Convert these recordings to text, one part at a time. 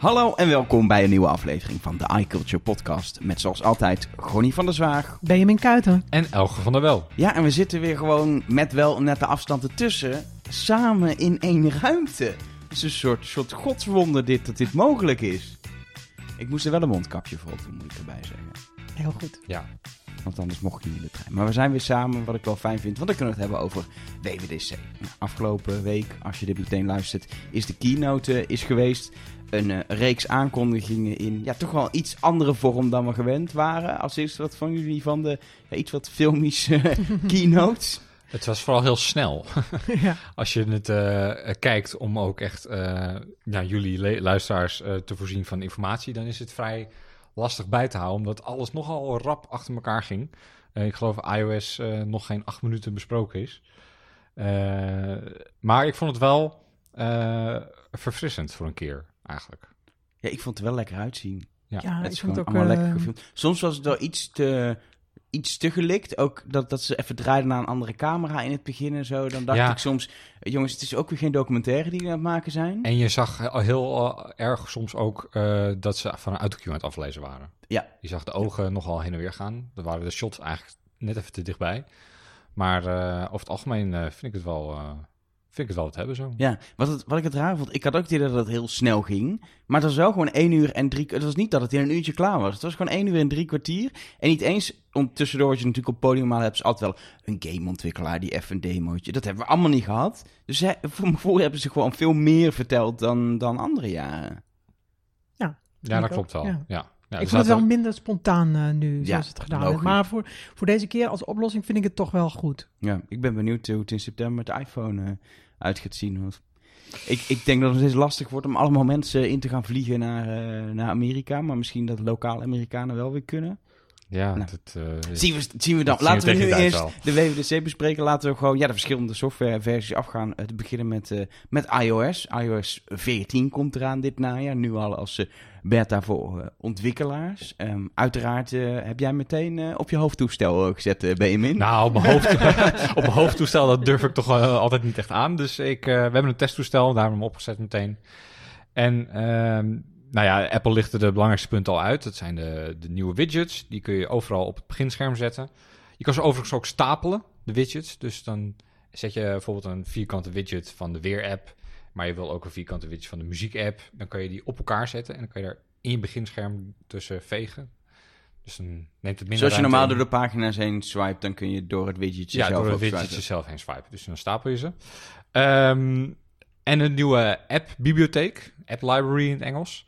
Hallo en welkom bij een nieuwe aflevering van de iCulture podcast. Met zoals altijd Ronnie van der Zwaag. Benjamin Kuiten. En Elge van der Wel. Ja, en we zitten weer gewoon met wel net de afstand ertussen. Samen in één ruimte. Het is een soort, soort godswonder dit, dat dit mogelijk is. Ik moest er wel een mondkapje voor op doen, moet ik erbij zeggen. Heel goed. Ja. Want anders mocht je niet in de trein. Maar we zijn weer samen, wat ik wel fijn vind. Want dan kunnen we het hebben over WWDC. Nou, afgelopen week, als je dit meteen luistert, is de keynote eh, is geweest. Een eh, reeks aankondigingen in ja, toch wel iets andere vorm dan we gewend waren. Als eerste, wat van jullie van de ja, iets wat filmische keynotes? Het was vooral heel snel. ja. Als je het eh, kijkt om ook echt eh, ja, jullie luisteraars eh, te voorzien van informatie, dan is het vrij lastig bij te houden, omdat alles nogal rap achter elkaar ging. Eh, ik geloof iOS eh, nog geen acht minuten besproken is. Eh, maar ik vond het wel eh, verfrissend voor een keer, eigenlijk. Ja, ik vond het er wel lekker uitzien. Ja. Ja, het ik is vond gewoon het ook... allemaal eh, lekker gefilmd. Soms was het wel iets te, iets te gelikt. Ook dat, dat ze even draaiden naar een andere camera in het begin en zo. Dan dacht Ja. ik soms, eh, jongens, het is ook weer geen documentaire die die aan het maken zijn. En je zag al heel eh, erg soms ook eh, dat ze van een autocue aan het aflezen waren. Ja. Je zag de ogen nogal heen en weer gaan. Dan waren de shots eigenlijk net even te dichtbij. Maar eh, over het algemeen eh, vind ik het wel, eh, vind ik het wel wat hebben zo. Ja, wat, het, wat ik het raar vond, ik had ook het idee dat het heel snel ging. Maar het was wel gewoon één uur en drie Het was niet dat het in een uurtje klaar was. Het was gewoon één uur en drie kwartier. En niet eens, om tussendoor wat je natuurlijk op podium hebt, ze altijd wel een gameontwikkelaar die even een demootje. Dat hebben we allemaal niet gehad. Dus zij, voor mijn gevoel hebben ze gewoon veel meer verteld dan, dan andere jaren. Ja, ik dat ook, klopt wel. ja. Ja. Ja, ik vond het wel minder spontaan eh, nu, zoals het gedaan logisch. werd. Maar voor, voor deze keer als oplossing vind ik het toch wel goed. Ja, ik ben benieuwd hoe het in september met de iPhone eh, uit gaat zien. Want ik, ik denk dat het steeds lastig wordt om allemaal mensen in te gaan vliegen naar, eh, naar Amerika. Maar misschien dat lokale Amerikanen wel weer kunnen. Ja, Nou. dat, eh, Zien we, zien we dan. Dat zien Laten we we nu eerst de WWDC bespreken. Laten we gewoon ja, de verschillende softwareversies afgaan. Eh, te beginnen met, eh, met iOS. iOS 14 komt eraan dit najaar. Nu al als beta voor ontwikkelaars. Ehm, uiteraard eh, heb jij meteen eh, op je hoofdtoestel gezet, Benjamin. Nou, op mijn, hoofd, op mijn hoofdtoestel, dat durf ik toch altijd niet echt aan. Dus ik, eh, we hebben een testtoestel, daar hebben we hem opgezet meteen. En ehm, nou ja, Apple lichtte de belangrijkste punten al uit. Dat zijn de, de nieuwe widgets. Die kun je overal op het beginscherm zetten. Je kan ze overigens ook stapelen, de widgets. Dus dan zet je bijvoorbeeld een vierkante widget van de weer-app. Maar je wil ook een vierkante widget van de muziek-app. Dan kan je die op elkaar zetten. En dan kan je daar in je beginscherm tussen vegen. Dus dan neemt het minder Zoals je normaal in. door de pagina's heen swipe, dan kun je door het widgetje Ja, zelf door widgets swipen. zelf heen swipen. Dus dan stapel je ze. Ehm, en een nieuwe app-bibliotheek. App library in het Engels.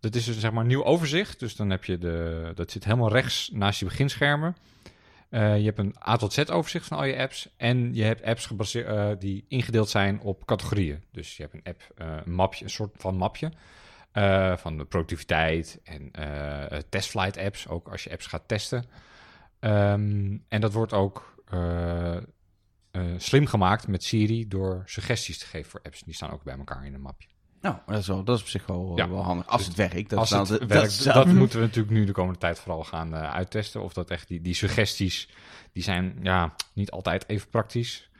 Dat is dus zeg maar een nieuw overzicht. Dus dan heb je de... Dat zit helemaal rechts naast je beginschermen. Eh, je hebt een A tot Z overzicht van al je apps. En je hebt apps gebaseerd, eh, die ingedeeld zijn op categorieën. Dus je hebt een app, eh, een mapje, een soort van mapje. van de productiviteit en testflight apps. Ook als je apps gaat testen. Ehm, en dat wordt ook eh, slim gemaakt met Siri door suggesties te geven voor apps. Die staan ook bij elkaar in een mapje. Nou, dat is, wel, dat is op zich wel, Ja. wel handig. Als het werkt. Dat Als het dat moeten we natuurlijk nu de komende tijd vooral gaan eh, uittesten. Of dat echt die, die suggesties, die zijn ja, niet altijd even praktisch.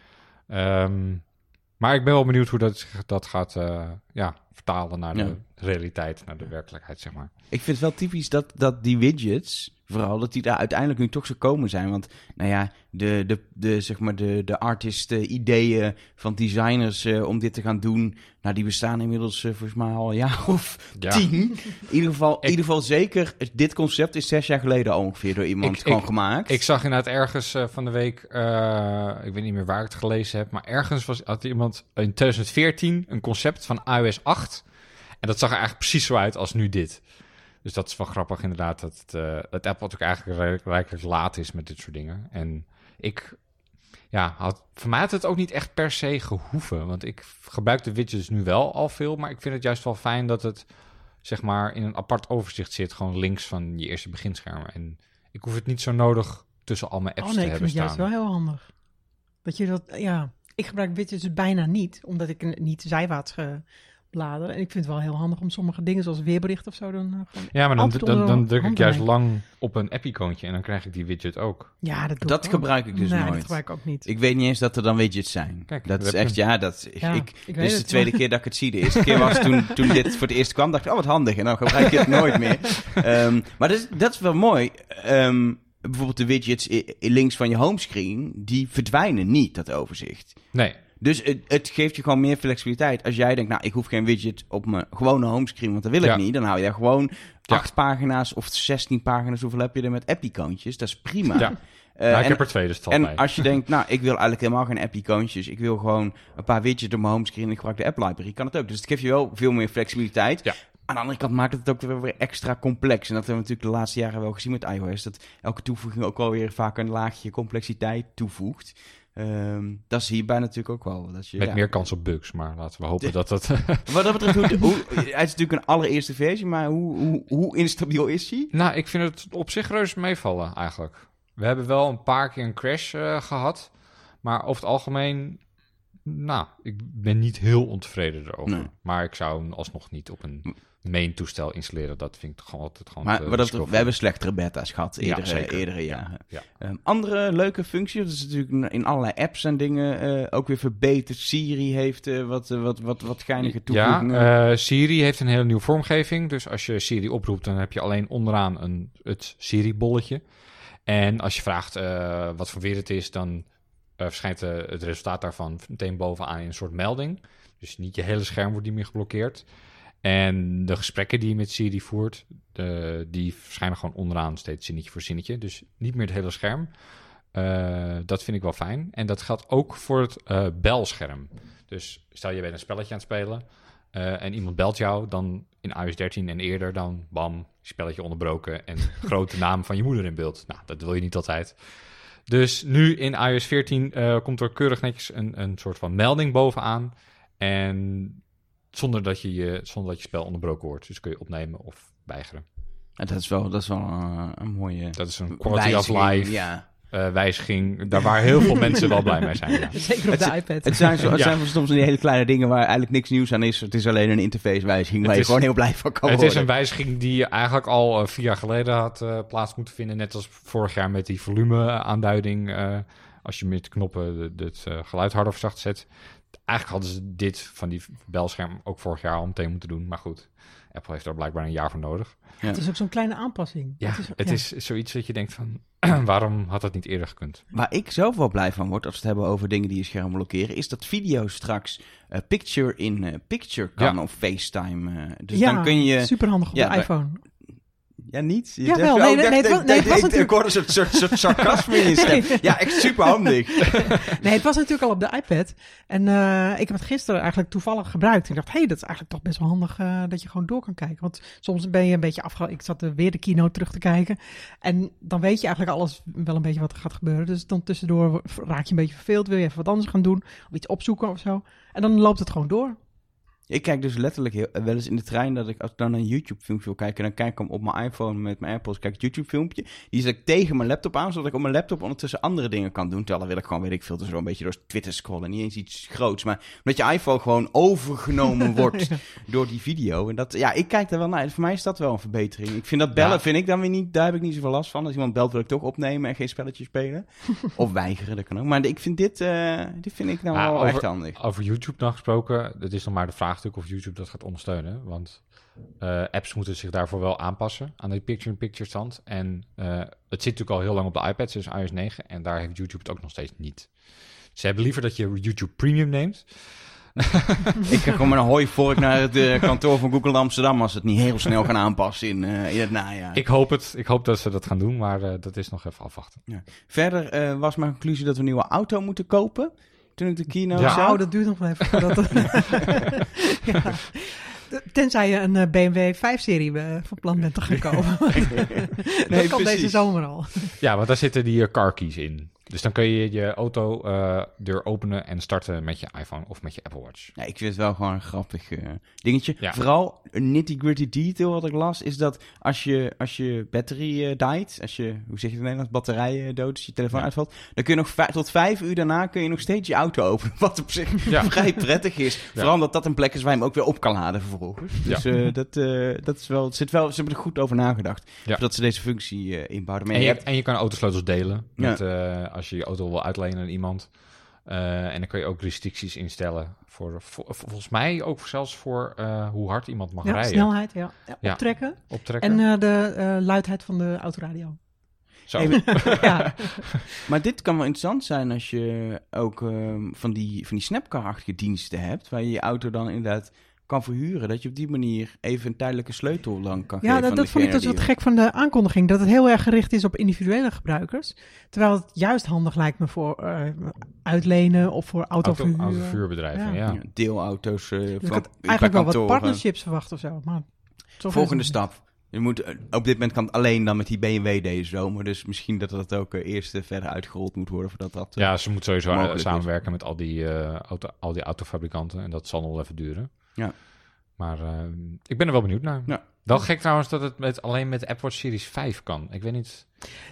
Ehm, maar ik ben wel benieuwd hoe dat, dat gaat eh, ja, vertalen naar de realiteit, naar de werkelijkheid, zeg maar. Ik vind het wel typisch dat, dat die widgets, vooral, dat die daar uiteindelijk nu toch zo komen zijn. Want, nou ja, de, de, de, zeg maar de, de artist-ideeën van designers eh, om dit te gaan doen, nou, die bestaan inmiddels eh, volgens mij al een jaar of Ja. tien. In ieder geval, in ieder geval zeker, dit concept is zes jaar geleden al ongeveer door iemand Ik- gewoon ik- gemaakt. Ik zag inderdaad ergens eh, van de week, ik weet niet meer waar ik het gelezen heb, maar ergens was, had iemand in 2014 een concept van iOS 8. En dat zag er eigenlijk precies zo uit als nu dit. Dus dat is wel grappig inderdaad, dat, het, eh, dat Apple natuurlijk eigenlijk redelijk- rijkelijk laat is met dit soort dingen. En ik, ja, had, voor mij had het ook niet echt per se gehoeven. Want ik gebruik de widgets nu wel al veel, maar ik vind het juist wel fijn dat het, zeg maar, in een apart overzicht zit. Gewoon links van je eerste beginscherm. En ik hoef het niet zo nodig tussen al mijn apps oh nee, te ik hebben vind het staan. juist wel heel handig. Dat je dat, ja... Ik gebruik widgets dus bijna niet, omdat ik niet zijwaarts ge- bladeren. En ik vind het wel heel handig om sommige dingen, zoals weerbericht of zo, dan eh. Ja, maar dan, dan, druk ik juist lang op een app-icoontje en dan krijg ik die widget ook. Ja, dat doe Dat ik ook. gebruik ik dus nee, nooit. dat gebruik ik ook niet. Ik weet niet eens dat er dan widgets zijn. Kijk, dat is echt, ja, dat, Ja, ik, ik is de tweede maar- keer dat ik het zie. De eerste keer was toen, toen dit voor het eerst kwam, dacht ik, oh wat handig. En dan gebruik ik het nooit meer. Ehm, maar dat is, dat is wel mooi. Ehm, bijvoorbeeld de widgets links van je homescreen, die verdwijnen niet, dat overzicht. Nee, Dus het, het geeft je gewoon meer flexibiliteit. Als jij denkt, nou, ik hoef geen widget op mijn gewone homescreen, want dat wil ik Ja. niet. Dan hou je gewoon Ja. acht pagina's of 16 pagina's. Hoeveel heb je er met app-icoontjes? Dat is prima. Ja. Eh, ja, ik en- heb er twee, dus en mee. als je denkt, nou, ik wil eigenlijk helemaal geen app-icoontjes. Ik wil gewoon een paar widgets op mijn homescreen en ik gebruik de app-library. Kan het ook. Dus het geeft je wel veel meer flexibiliteit. Ja. Aan de andere kant maakt het het ook weer, weer extra complex. En dat hebben we natuurlijk de laatste jaren wel gezien met iOS. Dat elke toevoeging ook wel weer vaak een laagje complexiteit toevoegt. Ehm, dat is hierbij natuurlijk ook wel. Dat je, Met ja. meer kans op bugs, maar laten we hopen dat dat... Wat dat betreft, hoe, hoe, het is natuurlijk een allereerste versie, maar hoe, hoe, hoe instabiel is die? nou, ik vind het op zich reuze meevallen, eigenlijk. We hebben wel een paar keer een crash eh, gehad, maar over het algemeen... Nou, ik ben niet heel ontevreden erover. Nee. Maar ik zou hem alsnog niet op een main toestel installeren. Dat vind ik toch gewoon altijd gewoon Maar dat, risicovol. we hebben slechtere beta's gehad eerdere, jaren. Ja. Ehm, andere leuke functies, dat is natuurlijk in allerlei apps en dingen eh, ook weer verbeterd. Siri heeft eh, wat, eh, wat, wat, wat geinige toevoegingen. Ja, Siri heeft een hele nieuwe vormgeving. Dus als je Siri oproept, dan heb je alleen onderaan een, het Siri-bolletje. En als je vraagt wat voor weer het is, dan verschijnt eh, het resultaat daarvan meteen bovenaan in een soort melding. Dus niet je hele scherm wordt niet meer geblokkeerd. En de gesprekken die je met Siri voert, die verschijnen gewoon onderaan steeds zinnetje voor zinnetje. Dus niet meer het hele scherm. Eh, dat vind ik wel fijn. En dat geldt ook voor het eh, belscherm. Dus stel je bent een spelletje aan het spelen eh, en iemand belt jou, dan in iOS 13 en eerder, dan bam, spelletje onderbroken en grote naam van je moeder in beeld. Nou, dat wil je niet altijd. Dus nu in iOS 14 eh, komt er keurig netjes een, een soort van melding bovenaan. En zonder dat je, je, zonder dat je spel onderbroken wordt. Dus kun je opnemen of weigeren. En dat is wel, dat is wel eh, een mooie Dat is een quality of life Ja. Eh, wijziging. Daar waar heel veel mensen wel blij mee zijn. Ja. Zeker op Het de iPad. Het zijn, zo, het Ja. zijn soms die hele kleine dingen waar eigenlijk niks nieuws aan is. Het is alleen een interfacewijziging waar Het je is- gewoon heel blij van kan Het worden. is een wijziging die eigenlijk al eh, vier jaar geleden had eh, plaats moeten vinden. Net als vorig jaar met die volume-aanduiding. eh, als je met knoppen het geluid harder of zacht zet. Eigenlijk hadden ze dit van die belscherm ook vorig jaar al meteen moeten doen. Maar goed, Apple heeft daar blijkbaar een jaar voor nodig. Het is ook zo'n kleine aanpassing. Ja, het is, zoiets dat je denkt van... waarom had dat niet eerder gekund? Waar ik zelf wel blij van word, als we het hebben over dingen die je scherm blokkeren, is dat video straks eh, picture in eh, picture kan Ja. op FaceTime. eh. dus ja, dan kun je... superhandig op Ja, de iPhone. Ja, niet? Je Jawel, dacht- nee, oh, nee, nee, dacht- het was- nee, het ik- was ik- Ik natuurlijk- hoorde een soort, sarcasme in je stem. Ja, echt super handig. Nee, het was natuurlijk al op de iPad. En eh, ik heb het gisteren eigenlijk toevallig gebruikt. Ik dacht, hé, hey, dat is eigenlijk toch best wel handig eh, dat je gewoon door kan kijken. Want soms ben je een beetje afge... Ik zat er weer de keynote terug te kijken. En dan weet je eigenlijk alles wel een beetje wat er gaat gebeuren. Dus dan tussendoor raak je een beetje verveeld. Wil je even wat anders gaan doen. Of iets opzoeken of zo. En dan loopt het gewoon door. Ik kijk dus letterlijk heel, wel eens in de trein dat ik als ik dan een YouTube-filmpje wil kijken, dan kijk ik hem op mijn iPhone met mijn AirPods, kijk YouTube-filmpje. Die zet ik tegen mijn laptop aan, zodat ik op mijn laptop ondertussen andere dingen kan doen. Terwijl dan wil ik gewoon, weet ik veel, dus zo een beetje door Twitter scrollen. Niet eens iets groots, maar omdat je iPhone gewoon overgenomen wordt door die video. En dat, ja, ik kijk daar wel naar. Voor mij is dat wel een verbetering. Ik vind dat bellen, Ja. vind ik dan weer niet, daar heb ik niet zoveel last van. Als iemand belt, wil ik toch opnemen en geen spelletje spelen. of weigeren, dat kan ook. Maar ik vind dit, dit vind ik nou Ja, wel over- echt handig. Over YouTube nog gesproken, het is nog maar de vraag natuurlijk of YouTube dat gaat ondersteunen. Want eh, apps moeten zich daarvoor wel aanpassen aan die picture-in-picture stand. En eh, het zit natuurlijk al heel lang op de iPad, sinds iOS 9. En daar heeft YouTube het ook nog steeds niet. Ze hebben liever dat je YouTube Premium neemt. Ik gewoon met een hooivork naar het eh, kantoor van Google Amsterdam als ze het niet heel snel gaan aanpassen in, eh, in het najaar. Ik hoop het. Ik hoop dat ze dat gaan doen, maar dat is nog even afwachten. Verder eh, was mijn conclusie dat we een nieuwe auto moeten kopen. Toen ik de keynote Ja. zag. Nou, dat duurt nog wel even voordat... ja. Tenzij je een eh, BMW 5-serie eh, van plan bent te gaan kopen. dat kan precies. deze zomer al. Ja, want daar zitten die eh, car keys in. Dus dan kun je je auto eh, deur openen en starten met je iPhone of met je Apple Watch. Ja, ik vind het wel gewoon een grappig eh, dingetje. Ja. Vooral een nitty-gritty detail wat ik las, is dat als je, als je battery eh died, als je, hoe zeg je het in Nederlands, batterij eh, dood is, je telefoon Ja. uitvalt, dan kun je nog tot vijf uur daarna kun je nog steeds je auto openen. Wat op zich Ja. vrij prettig is. Vooral omdat dat een plek is waar je hem ook weer op kan laden vervolgens. Dus eh, dat, eh, dat is wel, het zit wel, ze hebben er goed over nagedacht. Dat ze deze functie eh, inbouwden. Maar En je en je kan autosleutels delen met, eh, als je je auto wil uitlenen aan iemand. Eh, en dan kun je ook restricties instellen. Voor, voor- volgens mij ook zelfs voor eh, hoe hard iemand mag Ja, rijden. snelheid, ja. ja Ja. optrekken. Optrekken. En eh, de eh, luidheid van de autoradio. Zo. Ja. Maar dit kan wel interessant zijn als je ook ehm, van die, van die snapcar-achtige diensten hebt, waar je je auto dan inderdaad kan verhuren. Dat je op die manier even een tijdelijke sleutel lang kan Ja, geven. dat, aan dat vond ik dus wat gek van de aankondiging. Dat het heel erg gericht is op individuele gebruikers. Terwijl het juist handig lijkt me voor eh, uitlenen of voor Auto, autoverhuur. autovuurbedrijven, Ja. ja. Ja, deelauto's eh, Dus ik van eigenlijk wel wat partnerships verwacht of zo. Maar Volgende stap. Je moet, eh, op dit moment kan het alleen dan met die BMW deze zomer. Dus misschien dat dat ook eerst verder uitgerold moet worden voordat dat... Ja, ze moeten sowieso is. samenwerken met al die, eh, auto, al die autofabrikanten. En dat zal nog wel even duren. Ja. Maar eh, ik ben er wel benieuwd naar. Ja. Wel gek trouwens dat het met, alleen met de Apple Watch Series 5 kan. Ik weet niet.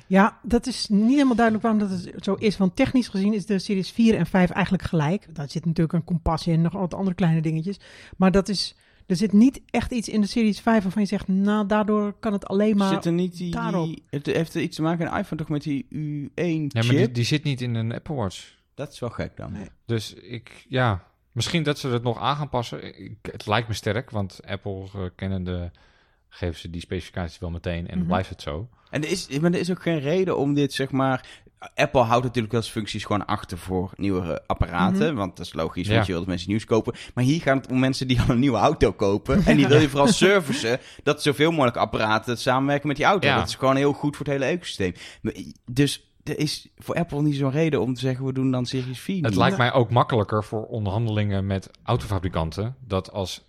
Ja, dat is niet helemaal duidelijk waarom dat het zo is. Want technisch gezien is de Series 4 en 5 eigenlijk gelijk. Daar zit natuurlijk een kompas in en nog wat andere kleine dingetjes. Maar dat is, er zit niet echt iets in de Series 5 waarvan je zegt... nou, daardoor kan het alleen maar... Zit er niet die, daarop. die- Het heeft iets te maken, een iPhone toch met die U1 Ja, chip? maar die, die zit niet in een Apple Watch. Dat is wel gek dan. Nee. Dus ik, ja, misschien dat ze het nog aan gaan passen. Ik, het lijkt me sterk, want Apple uh, kennende geven ze die specificaties wel meteen en Mhm. blijft het zo. En er is, maar er is ook geen reden om dit, zeg maar... Apple houdt natuurlijk wel functies gewoon achter voor nieuwere apparaten. Mhm. Want dat is logisch, Ja. want je wilt mensen nieuws kopen. Maar hier gaat het om mensen die al een nieuwe auto kopen. En die wil je vooral servicen. Dat zoveel mogelijk apparaten samenwerken met die auto. Ja. Dat is gewoon heel goed voor het hele ecosysteem. Dus er is voor Apple niet zo'n reden om te zeggen... we doen dan Series 4 Het niet. lijkt mij ook makkelijker voor onderhandelingen met autofabrikanten. Dat als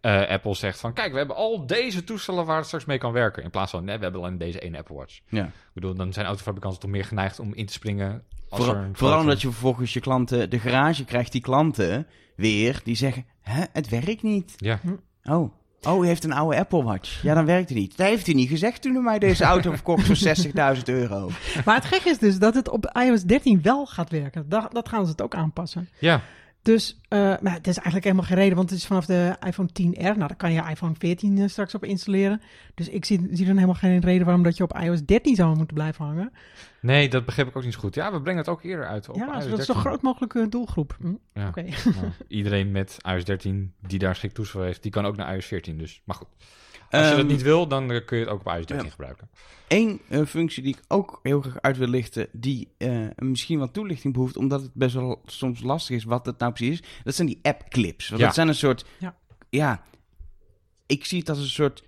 eh, Apple zegt van... Kijk, we hebben al deze toestellen waar het straks mee kan werken. In plaats van, nee, we hebben alleen deze ene Apple Watch. Ja. Ik bedoel, dan zijn autofabrikanten toch meer geneigd om in te springen. Als Vooral, er een vooral omdat je vervolgens je klanten... De garage krijgt die klanten weer die zeggen... Hè, het werkt niet. Ja, Oh. Oh, u heeft een oude Apple Watch. Ja, dan werkt het niet. Dat heeft u niet gezegd toen u mij deze auto verkocht voor 60.000 euro. Maar het gek is dus dat het op iOS 13 wel gaat werken. Dat, dat gaan ze het ook aanpassen. ja. Dus eh, maar het is eigenlijk helemaal geen reden, want het is vanaf de iPhone 10R. Nou, daar kan je iPhone 14 eh, straks op installeren. Dus ik zie, zie dan helemaal geen reden waarom dat je op iOS 13 zou moeten blijven hangen. Nee, dat begreep ik ook niet zo goed. Ja, we brengen het ook eerder uit op ja, iOS dat is 13. zo groot mogelijke doelgroep. Hm, Ja. Oké. Nou, iedereen met iOS 13 die daar schik toestel heeft, die kan ook naar iOS 14. Dus, maar goed. Als je dat niet wil, dan eh, kun je het ook op iOS 13 ja. gebruiken. Eén eh, functie die ik ook heel graag uit wil lichten, die eh, misschien wat toelichting behoeft, omdat het best wel soms lastig is wat het nou precies is. Dat zijn die app clips. Want Ja. dat zijn een soort, Ja. ja, ik zie het als een soort,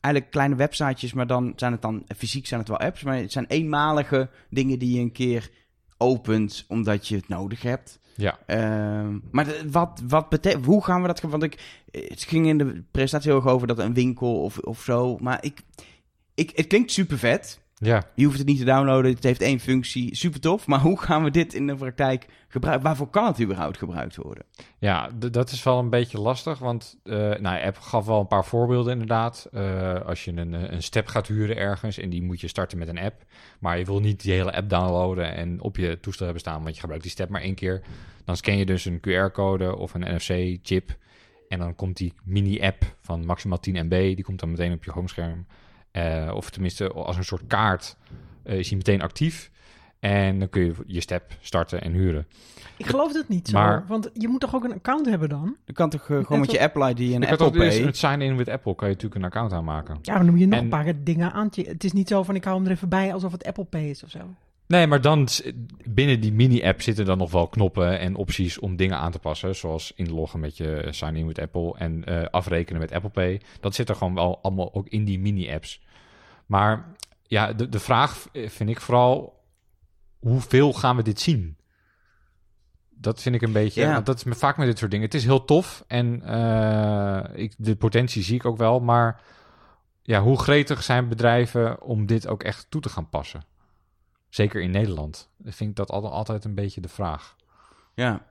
eigenlijk kleine websitejes, maar dan zijn het dan, fysiek zijn het wel apps, maar het zijn eenmalige dingen die je een keer opent omdat je het nodig hebt. Ja. Ehm, maar wat, wat betekent, hoe gaan we dat, want ik, het ging in de presentatie heel erg over dat een winkel of, of zo, maar ik, ik, het klinkt super vet. Ja, Je hoeft het niet te downloaden, het heeft één functie, super tof. Maar hoe gaan we dit in de praktijk gebruiken? Waarvoor kan het überhaupt gebruikt worden? ja dat is wel een beetje lastig, want eh nou, App gaf wel een paar voorbeelden inderdaad. Eh, als je een, een step gaat huren ergens en die moet je starten met een app, maar je wil niet die hele app downloaden en op je toestel hebben staan, want je gebruikt die step maar één keer. Dan scan je dus een QR-code of een NFC-chip en dan komt die mini-app van maximaal 10 MB, die komt dan meteen op je homescherm. Eh, of tenminste, als een soort kaart eh, is die meteen actief. En dan kun je je step starten en huren. Ik geloof dat niet zo. Maar- Want je moet toch ook een account hebben dan? Je kan toch eh, gewoon met je Apple ID en Apple dus Pay... het sign-in with Apple. Kan je natuurlijk een account aanmaken. Ja, maar dan moet je nog En- een paar dingen aan. Het is niet zo van ik hou hem er even bij alsof het Apple Pay is of zo. Nee, maar dan binnen die mini-app zitten dan nog wel knoppen en opties om dingen aan te passen. Zoals inloggen met je sign-in with Apple en eh, afrekenen met Apple Pay. Dat zit er gewoon wel allemaal ook in die mini-apps. Maar ja, de, de vraag eh, vind ik vooral, hoeveel gaan we dit zien? Dat vind ik een beetje, Ja. want dat is me- vaak met dit soort dingen. Het is heel tof en eh, ik, de potentie zie ik ook wel, maar ja, hoe gretig zijn bedrijven om dit ook echt toe te gaan passen? Zeker in Nederland. Ik vind dat altijd, altijd een beetje de vraag. Ja,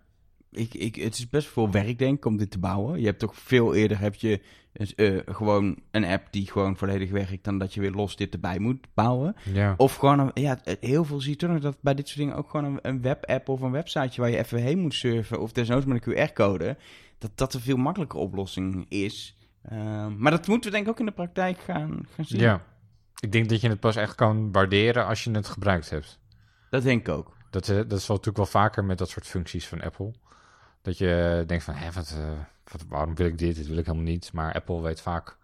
ik, ik, het is best veel werk, denk ik, om dit te bouwen. Je hebt toch veel eerder heb je eh, gewoon een app die gewoon volledig werkt, dan dat je weer los dit erbij moet bouwen. Ja. Of gewoon, een, ja, heel veel zie je toch nog dat bij dit soort dingen ook gewoon een, een webapp of een websiteje waar je even heen moet surfen, of desnoods met een QR-code, dat dat een veel makkelijker oplossing is. Ehm, maar dat moeten we denk ik ook in de praktijk gaan, gaan zien. ja. Ik denk dat je het pas echt kan waarderen als je het gebruikt hebt. Dat denk ik ook. Dat, eh, dat is wel natuurlijk wel vaker met dat soort functies van Apple. Dat je denkt van, hé, wat, eh, wat, waarom wil ik dit? Dit wil ik helemaal niet. Maar Apple weet vaak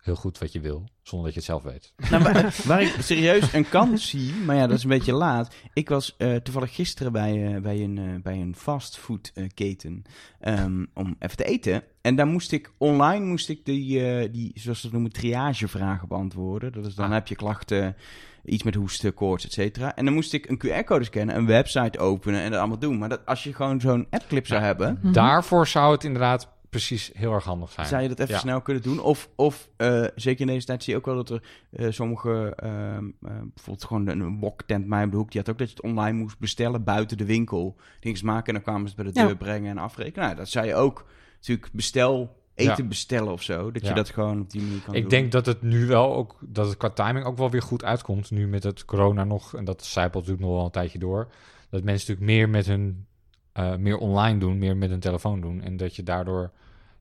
heel goed wat je wil, zonder dat je het zelf weet. Nou, waar, waar ik serieus een kans zie, maar ja, dat is een beetje laat. Ik was eh, toevallig gisteren bij, eh, bij een, eh, bij een fastfoodketen ehm, om even te eten. En daar moest ik online, moest ik die, eh, die zoals ze noemen, triagevragen beantwoorden. Dat is dan Ah. heb je klachten, iets met hoesten, koorts, et cetera. En dan moest ik een QR-code scannen, een website openen en dat allemaal doen. Maar dat, als je gewoon zo'n appclip zou Ja. hebben, Mhm. Daarvoor zou het inderdaad precies heel erg handig zijn. zou je dat even Ja. snel kunnen doen? Of, of eh, zeker in deze tijd zie je ook wel dat er eh, sommige, ehm, eh, bijvoorbeeld gewoon een, woktent mij op de hoek, die had ook dat je het online moest bestellen buiten de winkel. Dingen maken en dan kwamen ze het bij de Ja. deur brengen en afrekenen. Nou, dat zou je ook natuurlijk bestel, eten Ja. bestellen of zo. Dat je dat gewoon op die manier kan Ik doen. denk dat het nu wel ook, dat het qua timing ook wel weer goed uitkomt. Nu met het corona nog, en dat zijpelt natuurlijk nog wel een tijdje door. Dat mensen natuurlijk meer met hun, eh, meer online doen, meer met hun telefoon doen. En dat je daardoor,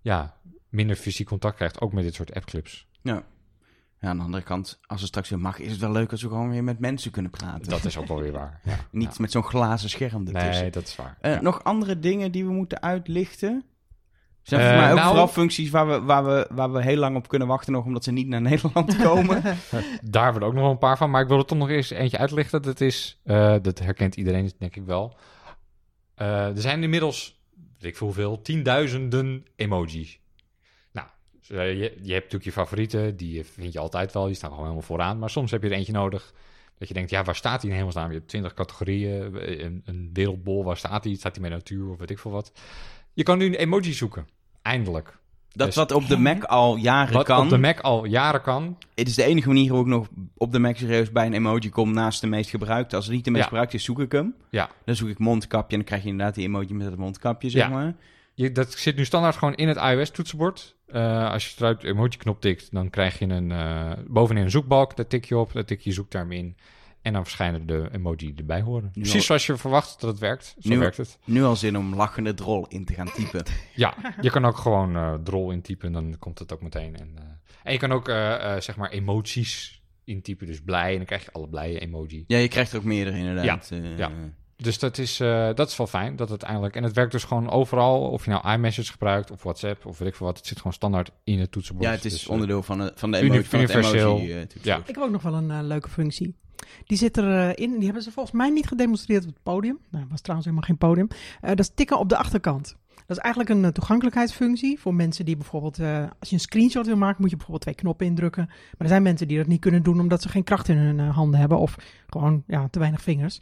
ja, minder fysiek contact krijgt, ook met dit soort appclips. Ja. ja, aan de andere kant, als het straks weer mag, is het wel leuk als we gewoon weer met mensen kunnen praten. Dat is ook wel weer waar. Ja. Niet met zo'n glazen scherm ertussen. Nee, dat is waar. Eh, Ja. Nog andere dingen die we moeten uitlichten? Zijn Eh, voor mij ook nou- vooral functies waar we, waar, we, waar we heel lang op kunnen wachten nog, omdat ze niet naar Nederland komen. Daar hebben we ook nog wel een paar van. Maar ik wil er toch nog eens eentje uitlichten. Dat is, eh, dat herkent iedereen denk ik wel. Eh, er zijn inmiddels, weet ik veel hoeveel, tienduizenden emojis. Nou, eh, je, je hebt natuurlijk je favorieten. Die vind je altijd wel. Die staan gewoon helemaal vooraan. Maar soms heb je er eentje nodig. Dat je denkt, ja, waar staat die in hemelsnaam? Je hebt twintig categorieën. Een, een wereldbol, waar staat die? Staat die met natuur of weet ik veel wat? Je kan nu een emoji zoeken. Eindelijk. Dat Dus- wat op de Mac al jaren Wat kan. op de Mac al jaren kan. Het is de enige manier hoe ik nog op de Mac serieus bij een emoji kom naast de meest gebruikte. Als het niet de meest Ja. gebruikte is, zoek ik hem. Ja. Dan zoek ik mondkapje en dan krijg je inderdaad die emoji met het mondkapje, zeg Ja. maar. Je, dat zit nu standaard gewoon in het iOS-toetsenbord. Eh, als je eruit de emoji-knop tikt, dan krijg je een, eh, bovenin een zoekbalk. Daar tik je op, daar tik je je zoekterm in. En dan verschijnen de emoji die erbij horen. Nu Precies al- zoals je verwacht dat het werkt. Zo Nu- werkt het. Nu al zin om lachende drol in te gaan typen. Ja, je kan ook gewoon eh drol intypen, dan komt het ook meteen. En, eh, en je kan ook, eh, zeg maar, emoties intypen. Dus blij, en dan krijg je alle blije emoji. Ja, je krijgt er ook meerdere inderdaad. eh. ja. Dus dat is, eh, dat is wel fijn, dat het eindelijk... En het werkt dus gewoon overal, of je nou iMessage gebruikt, of WhatsApp, of weet ik veel wat. Het zit gewoon standaard in het toetsenbord. Ja, het is Dus, onderdeel van de, van de emoji, van het universeel. emoji, toetsenbord. Ik heb ook nog wel een leuke functie. Die zit erin. die hebben ze volgens mij niet gedemonstreerd op het podium. Nou, was trouwens helemaal geen podium. Eh, dat is tikken op de achterkant. Dat is eigenlijk een eh, toegankelijkheidsfunctie voor mensen die bijvoorbeeld, eh, als je een screenshot wil maken, moet je bijvoorbeeld twee knoppen indrukken. Maar er zijn mensen die dat niet kunnen doen omdat ze geen kracht in hun eh, handen hebben of gewoon ja, te weinig vingers.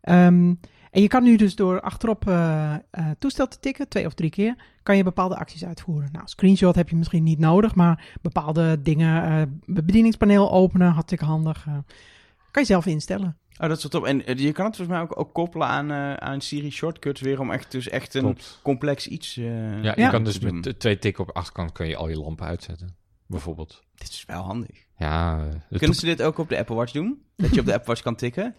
Ehm, en je kan nu dus door achterop eh, eh, toestel te tikken, twee of drie keer, kan je bepaalde acties uitvoeren. Nou, screenshot heb je misschien niet nodig, maar bepaalde dingen, eh, bedieningspaneel openen, hartstikke handig. Kan je zelf instellen. Oh, dat is wel top. En eh, je kan het volgens mij ook, ook koppelen aan, eh, aan Siri Shortcuts weer om echt, dus echt een Klopt. complex iets eh, Ja, je Ja. kan dus met t- twee tikken op de achterkant kun je al je lampen uitzetten. Bijvoorbeeld. Dit is wel handig. Ja, Kunnen ze dit ook op de Apple Watch doen? Dat je op de Apple Watch kan tikken?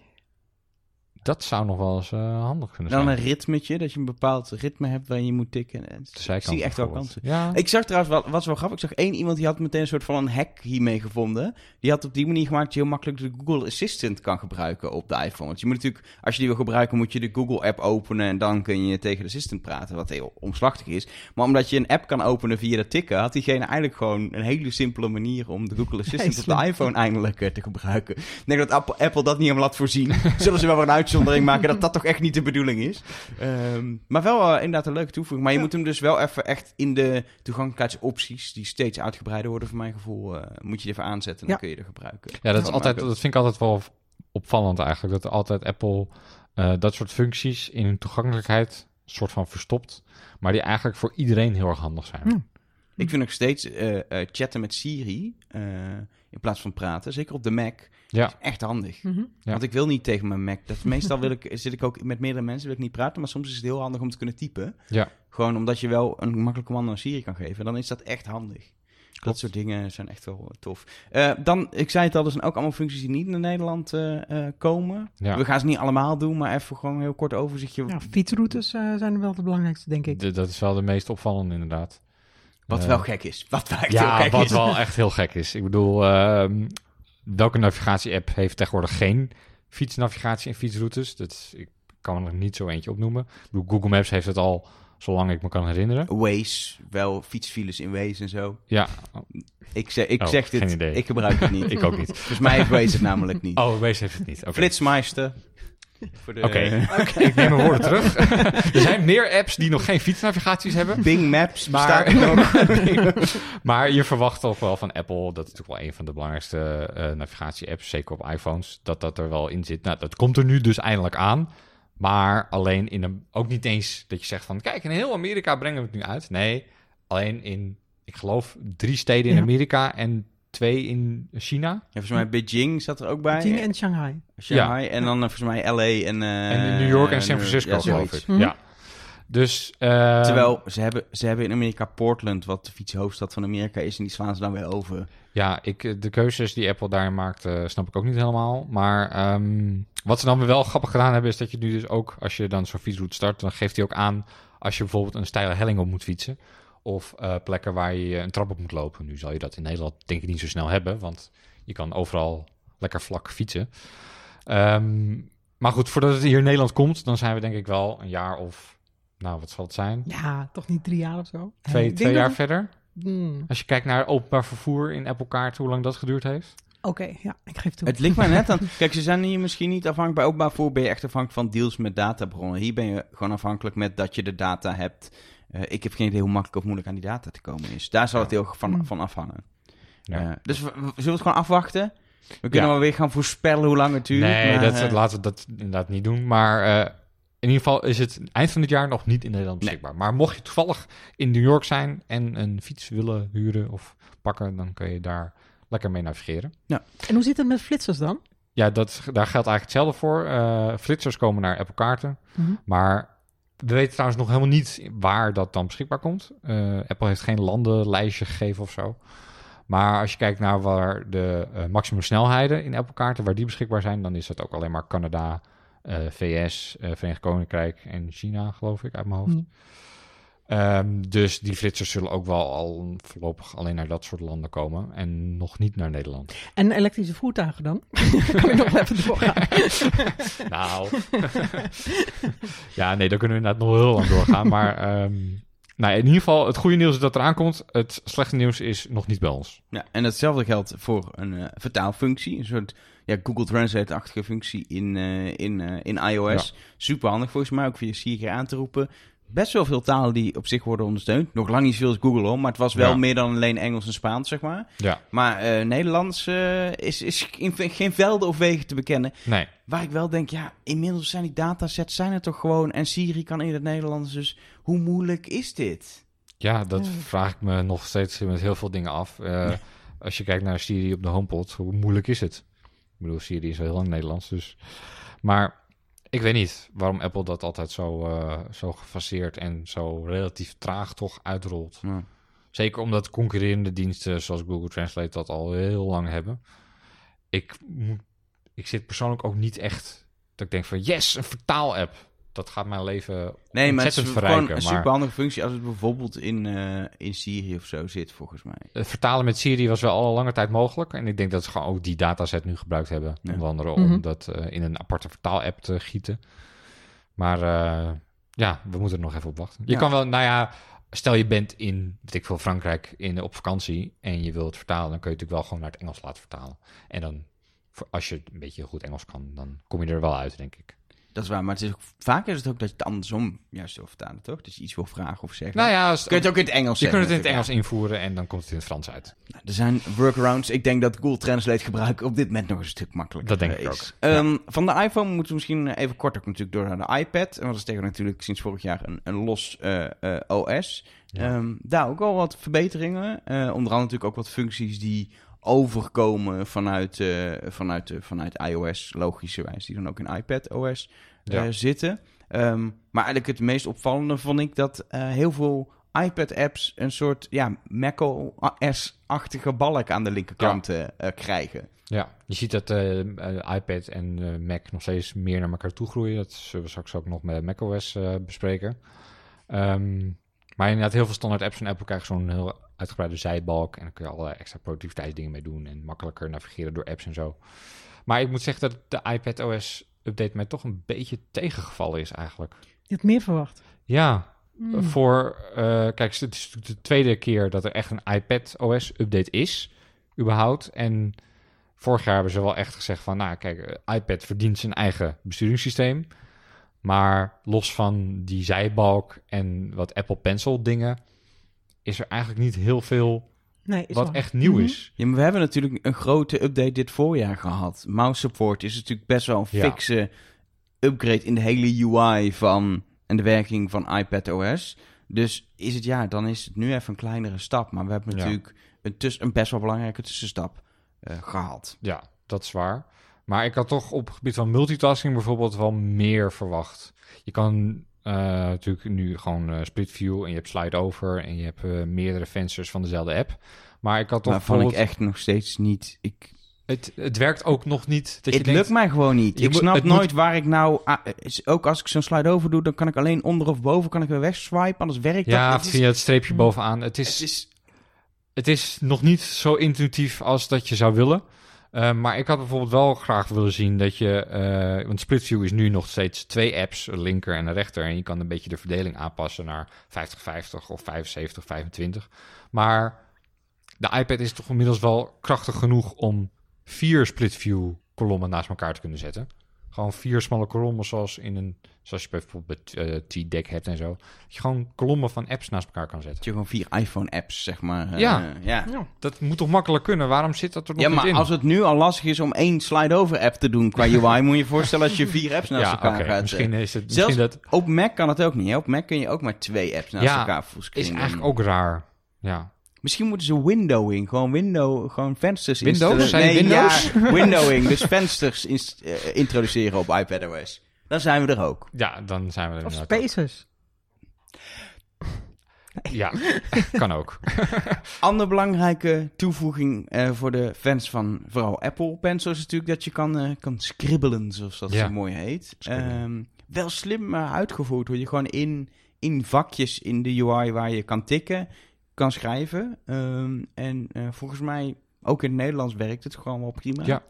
Dat zou nog wel eens eh, handig kunnen Dan zijn. een ritmetje, dat je een bepaald ritme hebt waarin je moet tikken. Ik zie echt wel kansen. Ja, Ik zag trouwens wel, was wel grappig. Ik zag één iemand die had meteen een soort van een hack hiermee gevonden. Die had op die manier gemaakt dat je heel makkelijk de Google Assistant kan gebruiken op de iPhone. Want je moet natuurlijk, als je die wil gebruiken, moet je de Google app openen en dan kun je tegen de Assistant praten, wat heel omslachtig is. Maar omdat je een app kan openen via dat tikken, had diegene eigenlijk gewoon een hele simpele manier om de Google Assistant op de iPhone eindelijk eh, te gebruiken. Ik denk dat Apple, Apple dat niet helemaal laat voorzien. Zullen ze wel weer een uitzondering maken dat dat toch echt niet de bedoeling is. Ehm, maar wel eh, inderdaad een leuke toevoeging. Maar je Ja. moet hem dus wel even echt in de toegankelijkheidsopties, die steeds uitgebreider worden voor mijn gevoel, eh, moet je even aanzetten en dan Ja. kun je er gebruiken. ja dat, is altijd, dat vind ik altijd wel opvallend eigenlijk. Dat altijd Apple eh, dat soort functies in hun toegankelijkheid soort van verstopt. Maar die eigenlijk voor iedereen heel erg handig zijn. Ja. Ik vind nog steeds eh, eh, chatten met Siri, eh, in plaats van praten, zeker op de Mac, Ja. is echt handig. Mhm. Ja. Want ik wil niet tegen mijn Mac. Dat, meestal wil ik, zit ik ook met meerdere mensen, wil ik niet praten. Maar soms is het heel handig om te kunnen typen. Ja. Gewoon omdat je wel een makkelijk commando aan Siri kan geven. Dan is dat echt handig. Dat soort dingen zijn echt wel tof. Eh, dan, ik zei het al, er zijn ook allemaal functies die niet naar Nederland eh, eh, komen. Ja. We gaan ze niet allemaal doen, maar even gewoon een heel kort overzichtje. Ja, fietsroutes eh, zijn wel het belangrijkste, denk ik. Dat is wel de meest opvallende inderdaad. Wat Eh, wel gek is. Wat wel echt heel Ja, gek wat is. wel echt heel gek is. Ik bedoel, ehm, welke navigatie-app heeft tegenwoordig geen fietsnavigatie en fietsroutes? Dat ik kan er niet zo eentje opnoemen. Google Maps heeft het al zolang ik me kan herinneren. Waze, wel fietsfiles in Waze en zo. Ja, Ik zeg, ik Oh, zeg geen dit, idee. ik gebruik het niet. ik ook niet. Volgens mij heeft Waze het namelijk niet. Oh, Waze heeft het niet. Oké, Flitsmeister. Oké. ik neem mijn woorden terug. er zijn meer apps die nog geen fietsnavigaties hebben. Bing Maps Maar-. Maar je verwacht toch wel van Apple, dat is natuurlijk wel een van de belangrijkste eh, navigatie-apps, zeker op iPhones, dat dat er wel in zit. Nou, dat komt er nu dus eindelijk aan. Maar alleen in een, ook niet eens dat je zegt van, kijk, in heel Amerika brengen we het nu uit. Nee, alleen in, ik geloof, drie steden in Ja. Amerika en twee in China. Ja, volgens mij Beijing zat er ook bij. Beijing en Shanghai. Shanghai. En dan eh, volgens mij LA en... eh, en New York en San Francisco, ja, geloof ik. Mhm. Ja. Dus, eh, Terwijl ze hebben, ze hebben in Amerika Portland, wat de fietshoofdstad van Amerika is, en die slaan ze dan weer over. Ja, ik, eh, de keuzes die Apple daarin maakt, eh, snap ik ook niet helemaal. Maar ehm, wat ze dan weer wel grappig gedaan hebben, is dat je nu dus ook, als je dan zo'n fietsroute start, dan geeft hij ook aan als je bijvoorbeeld een steile helling op moet fietsen. Of eh, plekken waar je een trap op moet lopen. Nu zal je dat in Nederland denk ik niet zo snel hebben, want je kan overal lekker vlak fietsen. Ehm, maar goed, voordat het hier in Nederland komt, dan zijn we denk ik wel een jaar of, nou wat zal het zijn? Ja, toch niet drie jaar of zo? Twee, jaar verder? Hmm, Als je kijkt naar openbaar vervoer in Apple Kaart, hoe lang dat geduurd heeft? Oké, ja, ik geef toe. Het ligt maar net aan. Kijk, ze zijn hier misschien niet afhankelijk. Bij openbaar voor ben je echt afhankelijk van deals met databronnen. Hier ben je gewoon afhankelijk met dat je de data hebt. Eh, ik heb geen idee hoe makkelijk of moeilijk aan die data te komen is. Daar zal het heel van, Hmm. van afhangen. Ja. Eh, dus we, we- zullen we het gewoon afwachten? We kunnen Ja. wel weer gaan voorspellen hoe lang het duurt. Nee, maar, dat, eh, laten we dat inderdaad niet doen. Maar eh, in ieder geval is het eind van het jaar nog niet in Nederland Nee. beschikbaar. Maar mocht je toevallig in New York zijn en een fiets willen huren of pakken, dan kun je daar lekker mee navigeren. En hoe zit het met flitsers dan? Ja, dat, daar geldt eigenlijk hetzelfde voor. Eh, flitsers komen naar Apple kaarten. Mhm. Maar we weten trouwens nog helemaal niet waar dat dan beschikbaar komt. Eh, Apple heeft geen landenlijstje gegeven of zo. Maar als je kijkt naar waar de eh maximum snelheden in Apple kaarten, waar die beschikbaar zijn, dan is dat ook alleen maar Canada, eh, VS, eh, Verenigd Koninkrijk en China, geloof ik, uit mijn hoofd. Hm. Ehm, dus die flitsers zullen ook wel al voorlopig alleen naar dat soort landen komen en nog niet naar Nederland. En elektrische voertuigen dan? kan ik nog even doorgaan? Nou. ja, nee, daar kunnen we inderdaad nog heel lang doorgaan. Maar ehm, nou, in ieder geval, het goede nieuws is dat eraan komt. Het slechte nieuws is nog niet bij ons. Ja, en hetzelfde geldt voor een eh, vertaalfunctie. Een soort ja, Google Translate-achtige functie in, eh, in, eh, in iOS. Super handig volgens mij, ook via Siri aan te roepen. Best wel veel talen die op zich worden ondersteund. Nog lang niet zoveel als Google, hoor, maar het was wel Ja. meer dan alleen Engels en Spaans, zeg maar. Ja, Maar eh, Nederlands eh, is, is in geen velden of wegen te bekennen. nee. Waar ik wel denk, ja, inmiddels zijn die datasets zijn er toch gewoon... en Siri kan in het Nederlands, dus hoe moeilijk is dit? Ja, dat Ja. vraag ik me nog steeds met heel veel dingen af. Eh, Als je kijkt naar Siri op de HomePod, hoe moeilijk is het? Ik bedoel, Siri is al heel lang Nederlands, dus... Maar ik weet niet waarom Apple dat altijd zo, eh, zo gefaseerd en zo relatief traag toch uitrolt. Ja. Zeker omdat concurrerende diensten zoals Google Translate dat al heel lang hebben. Ik, moet- ik zit persoonlijk ook niet echt dat ik denk van yes, een vertaal-app. Dat gaat mijn leven Nee, maar het is verrijken. een maar functie als het bijvoorbeeld in, eh, in Siri of zo zit, volgens mij. het vertalen met Siri was wel al lange tijd mogelijk. En ik denk dat ze gewoon ook die dataset nu gebruikt hebben. Ja. Onder andere Mhm. om dat eh, in een aparte vertaal-app te gieten. Maar eh, ja, we moeten er nog even op wachten. Je Ja. kan wel, nou ja, stel je bent in, weet ik veel, Frankrijk in, op vakantie en je wilt het vertalen, dan kun je het natuurlijk wel gewoon naar het Engels laten vertalen. En dan, voor- als je een beetje goed Engels kan, dan kom je er wel uit, denk ik. Dat is waar, maar het is ook, vaak is het ook dat je het andersom juist wil vertalen, toch? Dus je iets wil vragen of zeggen. Nou ja, als- Kun je het ook in het Engels je kunt het in het Engels invoeren en dan komt het in het Frans uit. ja. Er zijn workarounds. Ik denk dat Google Translate gebruiken op dit moment nog een stuk makkelijker Dat denk ik is. ook. Ehm, Van de iPhone moeten we misschien even kort ook natuurlijk door naar de iPad. En dat is tegen natuurlijk sinds vorig jaar een, een los eh, eh, OS. Ja. Ehm, daar ook al wat verbeteringen. Eh, onder andere natuurlijk ook wat functies die overkomen vanuit, eh, vanuit, eh, vanuit iOS, logischerwijs, die dan ook in iPad OS eh, zitten. Ehm, maar eigenlijk het meest opvallende vond ik dat heel veel iPad-apps een soort ja, macOS-achtige balk aan de linkerkant krijgen. Ja, je ziet dat iPad en Mac nog steeds meer naar elkaar toe groeien. Dat zullen we straks ook nog met macOS bespreken. Ehm, maar inderdaad, heel veel standaard apps van Apple krijgen zo'n heel uitgebreide zijbalk. En dan kun je alle extra productiviteitsdingen mee doen. En makkelijker navigeren door apps en zo. Maar ik moet zeggen dat de iPad OS update mij toch een beetje tegengevallen is eigenlijk. Je had meer verwacht. Ja, Hmm. voor... eh, kijk, het is de tweede keer dat er echt een iPad OS update is. Überhaupt. En vorig jaar hebben ze wel echt gezegd van... Nou, kijk, eh, iPad verdient zijn eigen besturingssysteem. Maar los van die zijbalk en wat Apple Pencil dingen... is er eigenlijk niet heel veel Nee, is wat echt nieuw Mhm. is. Ja, maar we hebben natuurlijk een grote update dit voorjaar gehad. Mouse support is natuurlijk best wel een Ja. fikse upgrade in de hele UI van en de werking van iPad OS. Dus is het ja, dan is het nu even een kleinere stap. Maar we hebben Ja. natuurlijk een, tuss- een best wel belangrijke tussenstap eh, gehad. Ja, dat is waar. Maar ik had toch op het gebied van multitasking bijvoorbeeld wel meer verwacht. Je kan eh, natuurlijk nu gewoon eh, split view en je hebt slide over en je hebt eh, meerdere vensters van dezelfde app. Maar ik had toch Waarvan ik echt nog steeds niet. Ik, het, het werkt ook nog niet dat je het denkt, lukt mij gewoon niet. Je ik snap het nooit moet- waar ik nou. ah, is- ook als ik zo'n slide over doe, dan kan ik alleen onder of boven kan ik weer wegswipen. Anders werkt ja, dat. Het via het streepje bovenaan. Het is, het is het is nog niet zo intuïtief als dat je zou willen. Eh, maar ik had bijvoorbeeld wel graag willen zien dat je... eh, want Split View is nu nog steeds twee apps, een linker en een rechter. En je kan een beetje de verdeling aanpassen naar 50-50 of 75-25. Maar de iPad is toch inmiddels wel krachtig genoeg om vier Split View kolommen naast elkaar te kunnen zetten. Gewoon vier smalle kolommen zoals in een... Zoals je bijvoorbeeld bij eh, T-Deck hebt en zo. Dat je gewoon kolommen van apps naast elkaar kan zetten. dat je gewoon vier iPhone-apps, zeg maar. eh, Ja. ja. Ja. Dat moet toch makkelijk kunnen? Waarom zit dat er nog Ja, niet maar in? als het nu al lastig is om één slide-over-app te doen qua UI, moet je je voorstellen als je vier apps naast ja, elkaar oké. gaat. Misschien eh. is het Zelfs misschien dat op Mac kan het ook niet. Hè? Op Mac kun je ook maar twee apps naast Ja, elkaar fullscreen is eigenlijk ook raar. Ja. Misschien moeten ze windowing, gewoon window, gewoon vensters Windows? Zijn Windows? Ja, windowing, dus vensters eh, introduceren op iPadOS. Dan zijn we er ook. ja, dan zijn we er Of ook. Spaces. Ja, kan ook. Andere belangrijke toevoeging eh, voor de fans van vooral Apple Pencil is natuurlijk dat je kan, eh, kan scribbelen, zoals dat Ja. zo mooi heet. Ehm, wel slim eh, uitgevoerd, hoe je gewoon in, in vakjes in de UI waar je kan tikken, kan schrijven. Ehm, en eh, volgens mij, ook in het Nederlands werkt het gewoon wel prima. Ja.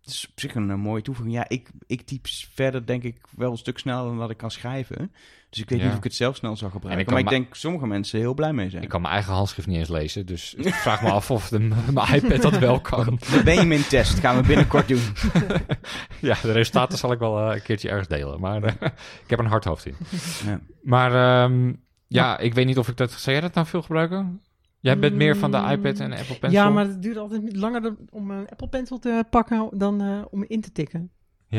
Het is op zich een, eh, mooie toevoeging. Ja, ik, ik typ verder denk ik wel een stuk sneller dan dat ik kan schrijven. Dus ik weet Ja. niet of ik het zelf snel zou gebruiken. kan maar ik denk sommige mensen heel blij mee zijn. Ik kan mijn eigen handschrift niet eens lezen, dus ik vraag me af of de, mijn iPad dat wel kan. De Benjamin-test gaan we binnenkort doen. Ja, de resultaten zal ik wel eh, een keertje ergens delen, maar ik heb een hard hoofd in. Ja. Maar ehm, ja, ik weet niet of ik dat... Zou jij dat nou veel gebruiken? Jij bent meer van de iPad en de Apple Pencil? Ja, maar het duurt altijd langer om een Apple Pencil te pakken dan eh, om in te tikken. Ja,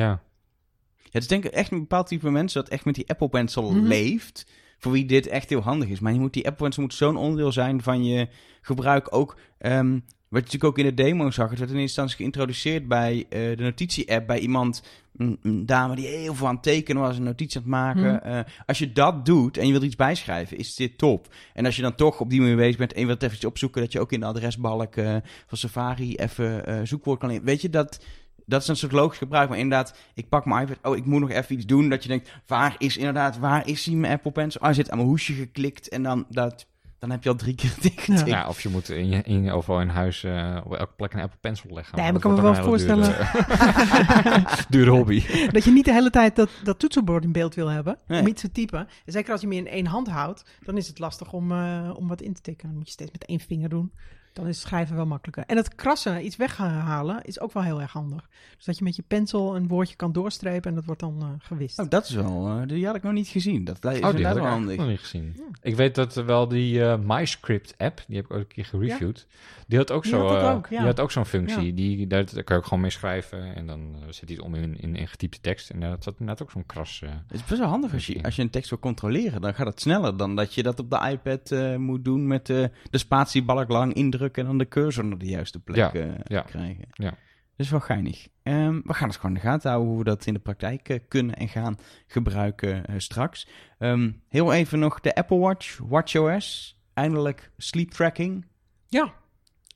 Ja, het is denk ik echt een bepaald type mensen dat echt met die Apple Pencil Mhm. leeft. Voor wie dit echt heel handig is. Maar je moet, die Apple Pencil moet zo'n onderdeel zijn van je gebruik. Ook, ehm, wat je natuurlijk ook in de demo zag. Het werd in eerste instantie geïntroduceerd bij eh, de notitie-app. Bij iemand, een, een dame die heel veel aan het tekenen was. Een notitie aan het maken. Mhm. Eh, als je dat doet en je wilt iets bijschrijven, is dit top. En als je dan toch op die manier bezig bent en je wilt even iets opzoeken. Dat je ook in de adresbalk eh, van Safari even zoekwoord kan in. Weet je, dat... Dat is een soort logisch gebruik, maar inderdaad, ik pak mijn iPad. Oh, ik moet nog even iets doen. Dat je denkt, waar is inderdaad, waar is die mijn Apple Pencil? Oh, hij zit aan mijn hoesje geklikt en dan, dat, dan heb je al drie keer dicht. ja of je moet in je, in je, overal in huis eh, op elke plek een Apple Pencil leggen. Nee, Dat maar ik kan me wel hele Dure, dure hobby. dat je niet de hele tijd dat, dat toetsenbord in beeld wil hebben. Nee. Om iets te typen. En zeker als je hem in één hand houdt, dan is het lastig om, eh, om wat in te tikken. Dan moet je steeds met één vinger doen. Dan is schrijven wel makkelijker. En het krassen, iets weghalen, is ook wel heel erg handig. Dus dat je met je pencil een woordje kan doorstrepen en dat wordt dan eh, gewist. Oh, dat is wel, eh, die had ik nog niet gezien. Dat is Oh, die had ik wel handig. nog niet gezien. Ik weet dat er wel die eh MyScript app, die heb ik ook een keer gereviewd. Die had ook Die zo, had dat eh, ook, ja. die had ook zo'n functie. Ja. Die, daar, daar kan je ook gewoon mee schrijven en dan zet hij het om in, in, in getypte tekst. En dat zat net ook zo'n kras. Het is best wel handig als je, als je een tekst wil controleren. Dan gaat het sneller dan dat je dat op de iPad eh, moet doen met de spatiebalk lang indrukken drukken en dan de cursor naar de juiste plek Ja, eh, ja, krijgen. ja. Dat is wel geinig. Ehm, we gaan het gewoon in de gaten houden hoe we dat in de praktijk eh, kunnen en gaan gebruiken eh, straks. Ehm, heel even nog de Apple Watch, WatchOS. Eindelijk sleep tracking. Ja.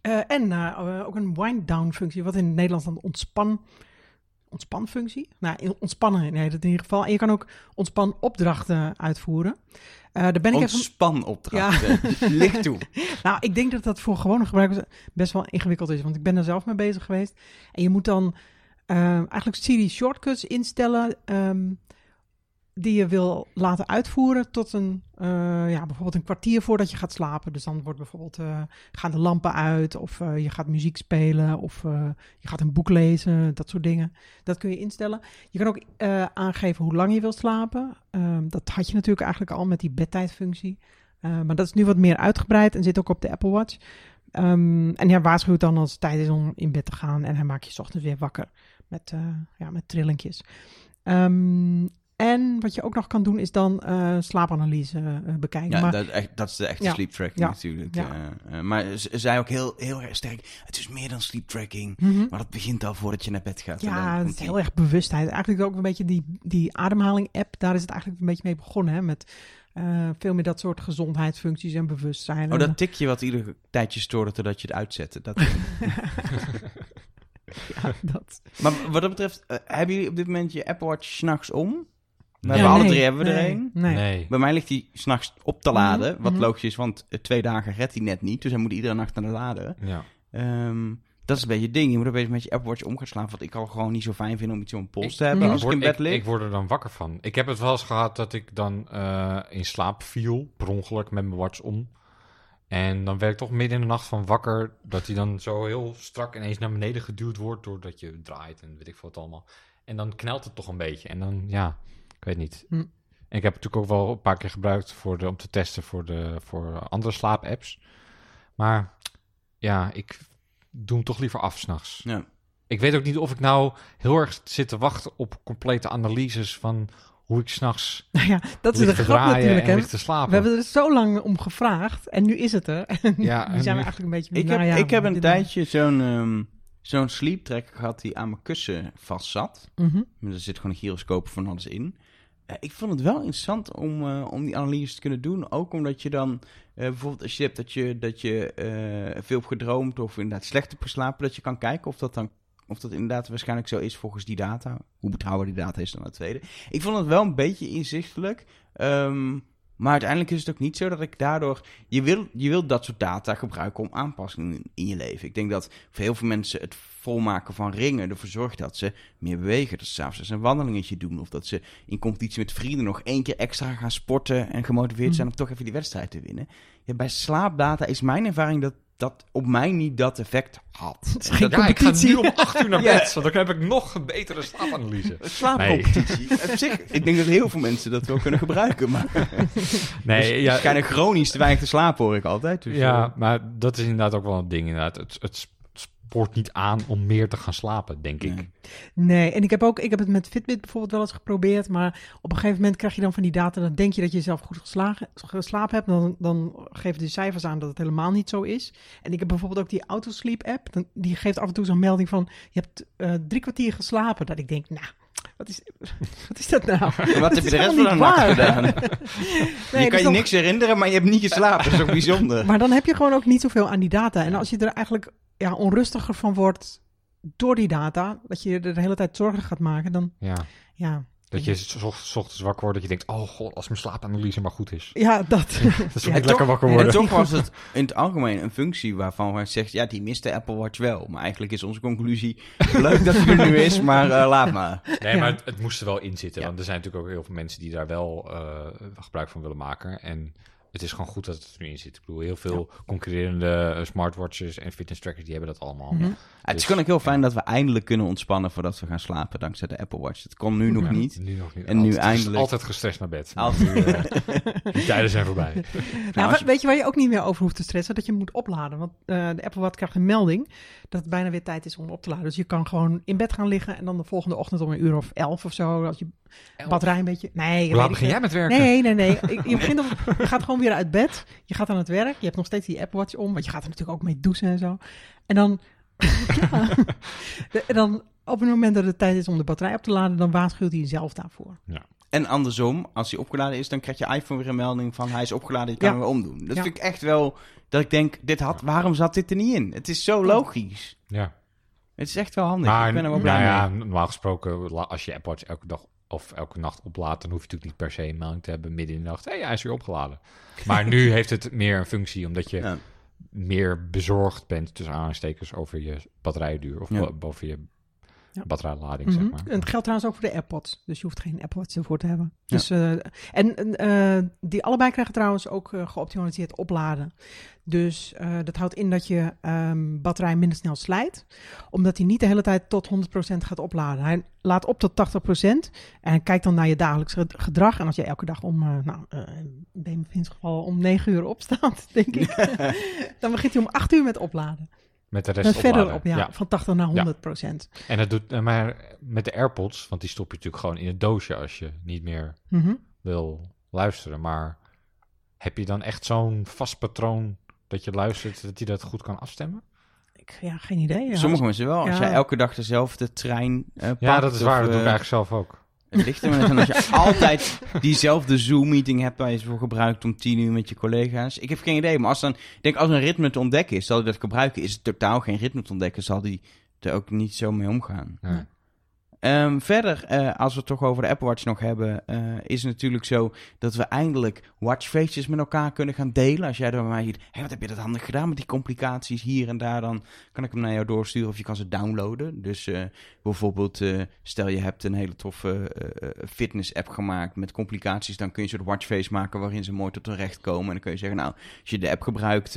Eh, en ook een wind-down functie, wat in het Nederlands dan ontspan... Ontspanfunctie? Nou, in- ontspannen nee, dat in ieder geval. En je kan ook ontspan opdrachten uitvoeren. Eh, daar ben ik even... Ontspanopdrachten. Licht toe. Nou, ik denk dat dat voor gewone gebruikers best wel ingewikkeld is. Want ik ben er zelf mee bezig geweest. En je moet dan eh, eigenlijk Siri shortcuts instellen. ehm, die je wil laten uitvoeren tot een, eh, ja, bijvoorbeeld een kwartier voordat je gaat slapen. Dus dan wordt bijvoorbeeld, eh, gaan de lampen uit of eh, je gaat muziek spelen of je gaat een boek lezen, dat soort dingen. Dat kun je instellen. Je kan ook aangeven hoe lang je wilt slapen. Ehm, dat had je natuurlijk eigenlijk al met die bedtijdfunctie. Eh, maar dat is nu wat meer uitgebreid en zit ook op de Apple Watch. Ehm, en hij waarschuwt dan als het tijd is om in bed te gaan. En hij maakt je ochtends weer wakker met, ja, met trillingjes. Ehm, en wat je ook nog kan doen is dan eh, slaapanalyse eh, bekijken. Ja, maar, dat, echt, dat is de echte Ja. sleep tracking Ja. natuurlijk. Ja. Eh, maar ze zei ook heel, heel erg sterk, het is meer dan sleep tracking. Mhm. Maar dat begint al voordat je naar bed gaat. En dan Ja, het is heel erg bewustheid. Eigenlijk ook een beetje die, die ademhaling-app. Daar is het eigenlijk een beetje mee begonnen. Hè? Met veel meer dat soort gezondheidsfuncties en bewustzijn. Oh, dat tikje wat ieder tijdje stoorde totdat je het uitzette. Dat... ja, dat. maar wat dat betreft, hebben jullie op dit moment je Apple Watch s'nachts om? We Nee. hebben alle nee, drie hebben we er nee, één. Nee. Nee. Bij mij ligt hij s'nachts op te laden. Mhm, Wat mhm. logisch is, want eh, twee dagen redt hij net niet. Dus hij moet iedere nacht naar de laden. Ja. Ehm, dat is een beetje het ding. Je moet opeens met je Apple Watch om gaan slaan. Wat ik al gewoon niet zo fijn vind om iets op een pols te hebben als ik in bed lig. ik word er dan wakker van. Ik heb het wel eens gehad dat ik dan eh, in slaap viel, per ongeluk met mijn watch om. En dan werd ik toch midden in de nacht van wakker, dat hij dan zo heel strak ineens naar beneden geduwd wordt, doordat je draait en weet ik veel wat allemaal. En dan knelt het toch een beetje. En dan, ja, ik weet niet. Hm. En ik heb het natuurlijk ook wel een paar keer gebruikt voor de, om te testen voor, de, voor andere slaapapps. Maar ja, ik doe hem toch liever af s'nachts. Ja. Ik weet ook niet of ik nou heel erg zit te wachten op complete analyses van hoe ik s'nachts Nou ja, dat is de grap natuurlijk. en Hè? lig te slapen. We hebben er zo lang om gevraagd en nu is het er. En Ja, nu en zijn we eigenlijk een beetje... Ik nou heb, ja, ik heb een tijdje zo'n ehm zo'n sleep tracker gehad die aan mijn kussen vast zat. Mhm. Er zit gewoon een gyroscoop van alles in. Ik vond het wel interessant om, eh, om die analyse te kunnen doen. Ook omdat je dan eh, bijvoorbeeld als je hebt dat je, dat je eh, veel gedroomd of inderdaad slecht hebt geslapen, dat je kan kijken of dat dan of dat inderdaad waarschijnlijk zo is volgens die data. Hoe betrouwbaar die data is dan het tweede. Ik vond het wel een beetje inzichtelijk. Ehm, maar uiteindelijk is het ook niet zo dat ik daardoor... Je wil, je wil dat soort data gebruiken om aanpassingen in, je leven. Ik denk dat voor heel veel mensen het volmaken van ringen ervoor zorgt dat ze meer bewegen. Dat ze s'avonds een wandelingetje doen. Of dat ze in competitie met vrienden nog één keer extra gaan sporten... en gemotiveerd zijn om toch even die wedstrijd te winnen. Ja, bij slaapdata is mijn ervaring dat dat op mij niet dat effect had. is geen Dat- ja, ik ga nu om acht uur naar Ja. bed, want dan heb ik nog een betere slaapanalyse. slaapcompetitie. Op zich, ik denk dat heel veel mensen dat wel kunnen gebruiken. Maar Nee, ja, schijnen chronisch te weinig te slapen, hoor ik altijd. Dus, ja, eh, maar dat is inderdaad ook wel een ding. Inderdaad. Het, het spoort niet aan om meer te gaan slapen, denk ik. Nee. En ik heb ook, ik heb het met Fitbit bijvoorbeeld wel eens geprobeerd, maar op een gegeven moment krijg je dan van die data, dan denk je dat je zelf goed geslagen, geslapen hebt, dan, dan geven de cijfers aan dat het helemaal niet zo is. En ik heb bijvoorbeeld ook die Autosleep app, dan, die geeft af en toe zo'n melding van, je hebt eh, drie kwartier geslapen, dat ik denk, nou, wat is, wat is dat nou? Wat heb je de rest van de nacht gedaan? Nee, je dat kan je toch- niks herinneren, maar je hebt niet geslapen. Dat is ook bijzonder. Maar dan heb je gewoon ook niet zoveel aan die data. En als je er eigenlijk ja, onrustiger van wordt door die data, dat je er de hele tijd zorgen gaat maken, dan Ja. ja, Dat je ochtends wakker wordt, dat je denkt, oh god, als mijn slaapanalyse maar goed is. ja dat. Dat is Ja, niet lekker wakker worden. En toch was het in het algemeen een functie waarvan wij zegt, ja, die mist de Apple Watch wel. Maar eigenlijk is onze conclusie, leuk dat hij er nu is, maar eh, laat maar. Nee, Ja. maar het, het moest er wel in zitten. Ja. Want er zijn natuurlijk ook heel veel mensen die daar wel eh, gebruik van willen maken. En het is gewoon goed dat het er nu in zit. Ik bedoel, heel veel concurrerende eh, smartwatches en fitness trackers, die hebben dat allemaal. Mhm. Ja, het is gewoon ook heel fijn dat we eindelijk kunnen ontspannen voordat we gaan slapen, dankzij de Apple Watch. Het kon nu nog Ja, niet. Nu nog niet. En nu Altijd ges- eindelijk- Altijd gestrest naar bed. Altijd. nu, eh, die tijden zijn voorbij. Nou, als je- weet je waar je ook niet meer over hoeft te stressen? Dat je moet opladen. Want eh, de Apple Watch krijgt een melding dat het bijna weer tijd is om op te laden. Dus je kan gewoon in bed gaan liggen en dan de volgende ochtend om een uur of elf of zo, als je Elf. batterij een beetje... Nee, Hoe laat begin jij met werken? Nee, nee, nee. Je, je, begint op, je gaat gewoon weer uit bed. Je gaat aan het werk. Je hebt nog steeds die Apple Watch om. Want je gaat er natuurlijk ook mee douchen en zo. En dan... ja. De- en dan op het moment dat het tijd is om de batterij op te laden... dan waarschuwt hij jezelf daarvoor. En andersom, als hij opgeladen is, dan krijg je iPhone weer een melding van hij is opgeladen, je kan Ja. hem weer omdoen. Dat Ja. vind ik echt wel, dat ik denk, dit had, waarom zat dit er niet in? Het is zo logisch. Ja. Het is echt wel handig. Maar ik ben er wel blij nou ja, mee. normaal gesproken, als je Apple Watch elke dag of elke nacht oplaadt, dan hoef je natuurlijk niet per se een melding te hebben midden in de nacht. Hé, hey, hij is weer opgeladen. Maar nu heeft het meer een functie, omdat je Ja. meer bezorgd bent tussen aanstekers over je batterijduur of boven je Ja. batterijlading, Mhm. zeg maar. En het geldt trouwens ook voor de AirPods. Dus je hoeft geen Watch ervoor te hebben. Dus, eh, en en, eh, die allebei krijgen trouwens ook eh, geoptimaliseerd opladen. Dus dat houdt in dat je ehm, batterij minder snel slijt. Omdat hij niet de hele tijd tot 100% gaat opladen. Hij laat op tot 80% en kijkt dan naar je dagelijks ged- gedrag. En als je elke dag om, nou, bij Vin's geval om 9 uur opstaat, denk ik. dan begint hij om 8 uur met opladen. Met de rest verder opladen. op, ja, van 80 naar 100%. En dat doet, eh, maar met de AirPods, want die stop je natuurlijk gewoon in het doosje als je niet meer Mhm. wil luisteren. Maar heb je dan echt zo'n vast patroon dat je luistert, dat hij dat goed kan afstemmen? Ik, ja, geen idee. Ja. Sommige mensen wel. Als jij elke dag dezelfde trein eh pakt. Ja, dat is of, waar. Dat doe ik eh, eigenlijk zelf ook. Het ligt er maar net aan als je altijd diezelfde Zoom-meeting hebt waar je ze voor gebruikt om tien uur met je collega's. Ik heb geen idee, maar als dan, ik denk als een ritme te ontdekken is, zal hij dat gebruiken. Is het totaal geen ritme te ontdekken, zal hij er ook niet zo mee omgaan. Ja. Ehm, verder, eh, als we het toch over de Apple Watch nog hebben, eh, is het natuurlijk zo dat we eindelijk watchfaces met elkaar kunnen gaan delen. Als jij dan bij mij ziet, hé, wat heb je dat handig gedaan met die complicaties hier en daar, dan kan ik hem naar jou doorsturen of je kan ze downloaden. Dus eh, bijvoorbeeld, stel je hebt een hele toffe eh, fitness-app gemaakt met complicaties, dan kun je zo'n watchface maken waarin ze mooi tot hun recht komen. En dan kun je zeggen, nou, als je de app gebruikt,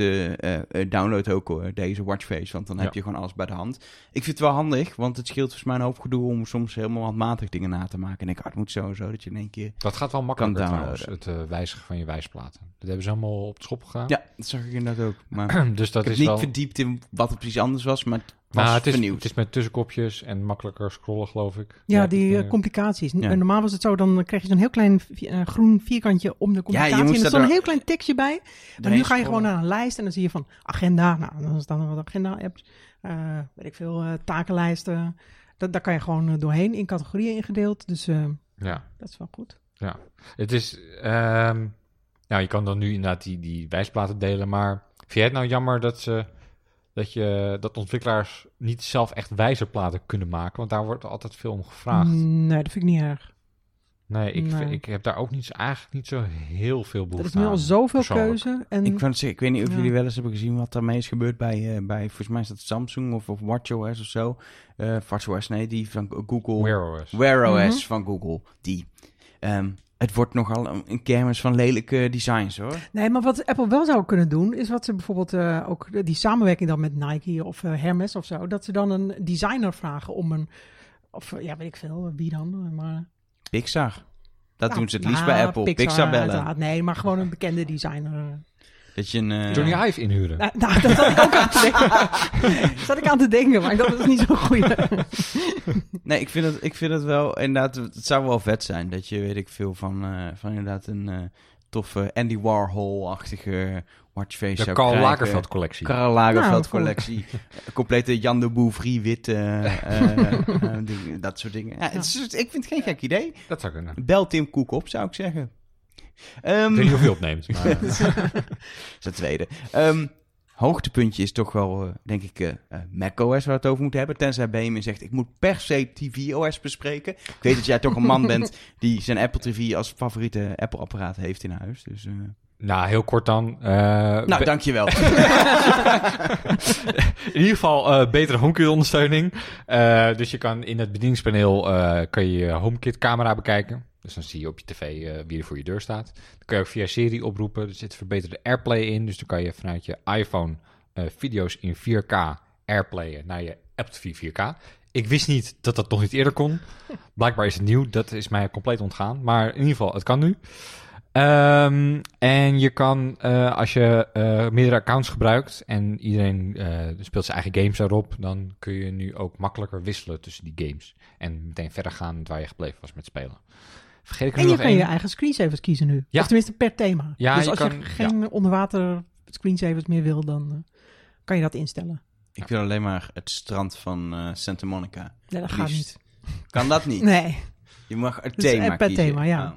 download ook deze watchface, want dan Ja. heb je gewoon alles bij de hand. Ik vind het wel handig, want het scheelt volgens mij een hoop gedoe om soms helemaal handmatig dingen na te maken. En ik, ah, het moet zo en zo, dat je in één keer... Dat gaat wel makkelijker trouwens, het eh, wijzigen van je wijsplaten. Dat hebben ze allemaal op de schop gegaan. Ja, dat zag ik inderdaad ook. Maar dus dat ik heb is niet wel... verdiept in wat er precies anders was, maar het was Nou, het, is, vernieuwd. het is met tussenkopjes en makkelijker scrollen, geloof ik. Ja, die eh, eh, complicaties. Ja. Normaal was het zo, dan kreeg je zo'n heel klein groen vierkantje om de complicatie. moest en er stond een door- heel klein tekstje bij. Maar nu ga je gewoon naar een lijst en dan zie je van agenda. Nou, dan staan er wat agenda-apps. eh, weet ik veel, eh, takenlijsten. Dat, daar kan je gewoon eh, doorheen in categorieën ingedeeld. Dus eh, Ja, dat is wel goed. ja. Het is... ehm, nou, je kan dan nu inderdaad die, die wijsplaten delen, maar... Vind jij het nou jammer dat ze... Dat, je, dat ontwikkelaars niet zelf echt wijzerplaten kunnen maken? Want daar wordt altijd veel om gevraagd. Nee, dat vind ik niet erg. Nee, ik, Nee. ik heb daar ook niet, eigenlijk niet zo heel veel Er behoefte is nu al aan, zoveel keuze. En Ik, ik weet niet of Ja. jullie wel eens hebben gezien wat daarmee is gebeurd bij, eh, bij volgens mij is dat Samsung of, of WatchOS of zo. Eh WatchOS, nee, die van Google. Wear OS. Wear OS Mhm. van Google. Die. Ehm, het wordt nogal een, kermis van lelijke designs hoor. Nee, maar wat Apple wel zou kunnen doen, is wat ze bijvoorbeeld eh, ook die samenwerking dan met Nike of Hermes of zo, dat ze dan een designer vragen om een, of ja, weet ik veel, wie dan, maar... Pixar. Dat Nou, doen ze het liefst nou, bij Apple. Pixar, bellen. uiteraard. Nee, maar gewoon een bekende designer. Dat je een... eh, Johnny Ive inhuren. Nou, nou, dat zat ik ook aan te denken. zat ik aan te denken, maar ik dacht, dat is niet zo'n goede. Nee, ik vind, het, ik vind het wel inderdaad, het zou wel vet zijn dat je, weet ik veel, van, eh, van inderdaad een eh, toffe Andy Warhol-achtige watchface De zou Karl krijgen. Lagerfeld collectie. Karl Lagerfeld Nou, collectie. Complete Jan de Bouvry witte, eh, eh, dingen, dat soort dingen. Ja, het is, ik vind het geen gek idee. Dat zou kunnen. Bel Tim Cook op, zou ik zeggen. Ehm, Ik weet niet of je opneemt. Maar, dat is het tweede. Ehm, hoogtepuntje is toch wel, eh, denk ik, eh eh, macOS waar we het over moeten hebben. Tenzij Benjamin zegt, ik moet per se tvOS bespreken. Ik weet dat jij toch een man bent die zijn Apple TV als favoriete Apple-apparaat heeft in huis. Dus, eh, nou, heel kort dan. eh, nou, dankjewel. in ieder geval eh, betere HomeKit ondersteuning. Eh, dus je kan in het bedieningspaneel eh, kan je je HomeKit camera bekijken. Dus dan zie je op je tv eh, wie er voor je deur staat. Dan kan je ook via Siri oproepen. Er zit verbeterde AirPlay in. Dus dan kan je vanuit je iPhone eh, video's in 4K AirPlayen naar je Apple TV 4K. Ik wist niet dat dat nog niet eerder kon. Blijkbaar is het nieuw. Dat is mij compleet ontgaan. Maar in ieder geval, het kan nu. Ehm, en je kan, eh, als je eh, meerdere accounts gebruikt en iedereen eh, speelt zijn eigen games daarop, dan kun je nu ook makkelijker wisselen tussen die games. En meteen verder gaan waar je gebleven was met spelen. Vergeet ik En je nog kan één? je eigen screensavers kiezen nu. Ja. Of tenminste per thema. Ja, dus je als kan- je geen onderwater screensavers meer wil, dan kan je dat instellen. Ik wil alleen maar het strand van eh, Santa Monica. Nee, dat gaat Liefst. niet. Kan dat niet? Nee. Je mag het is thema per kiezen. thema, ja. Oh.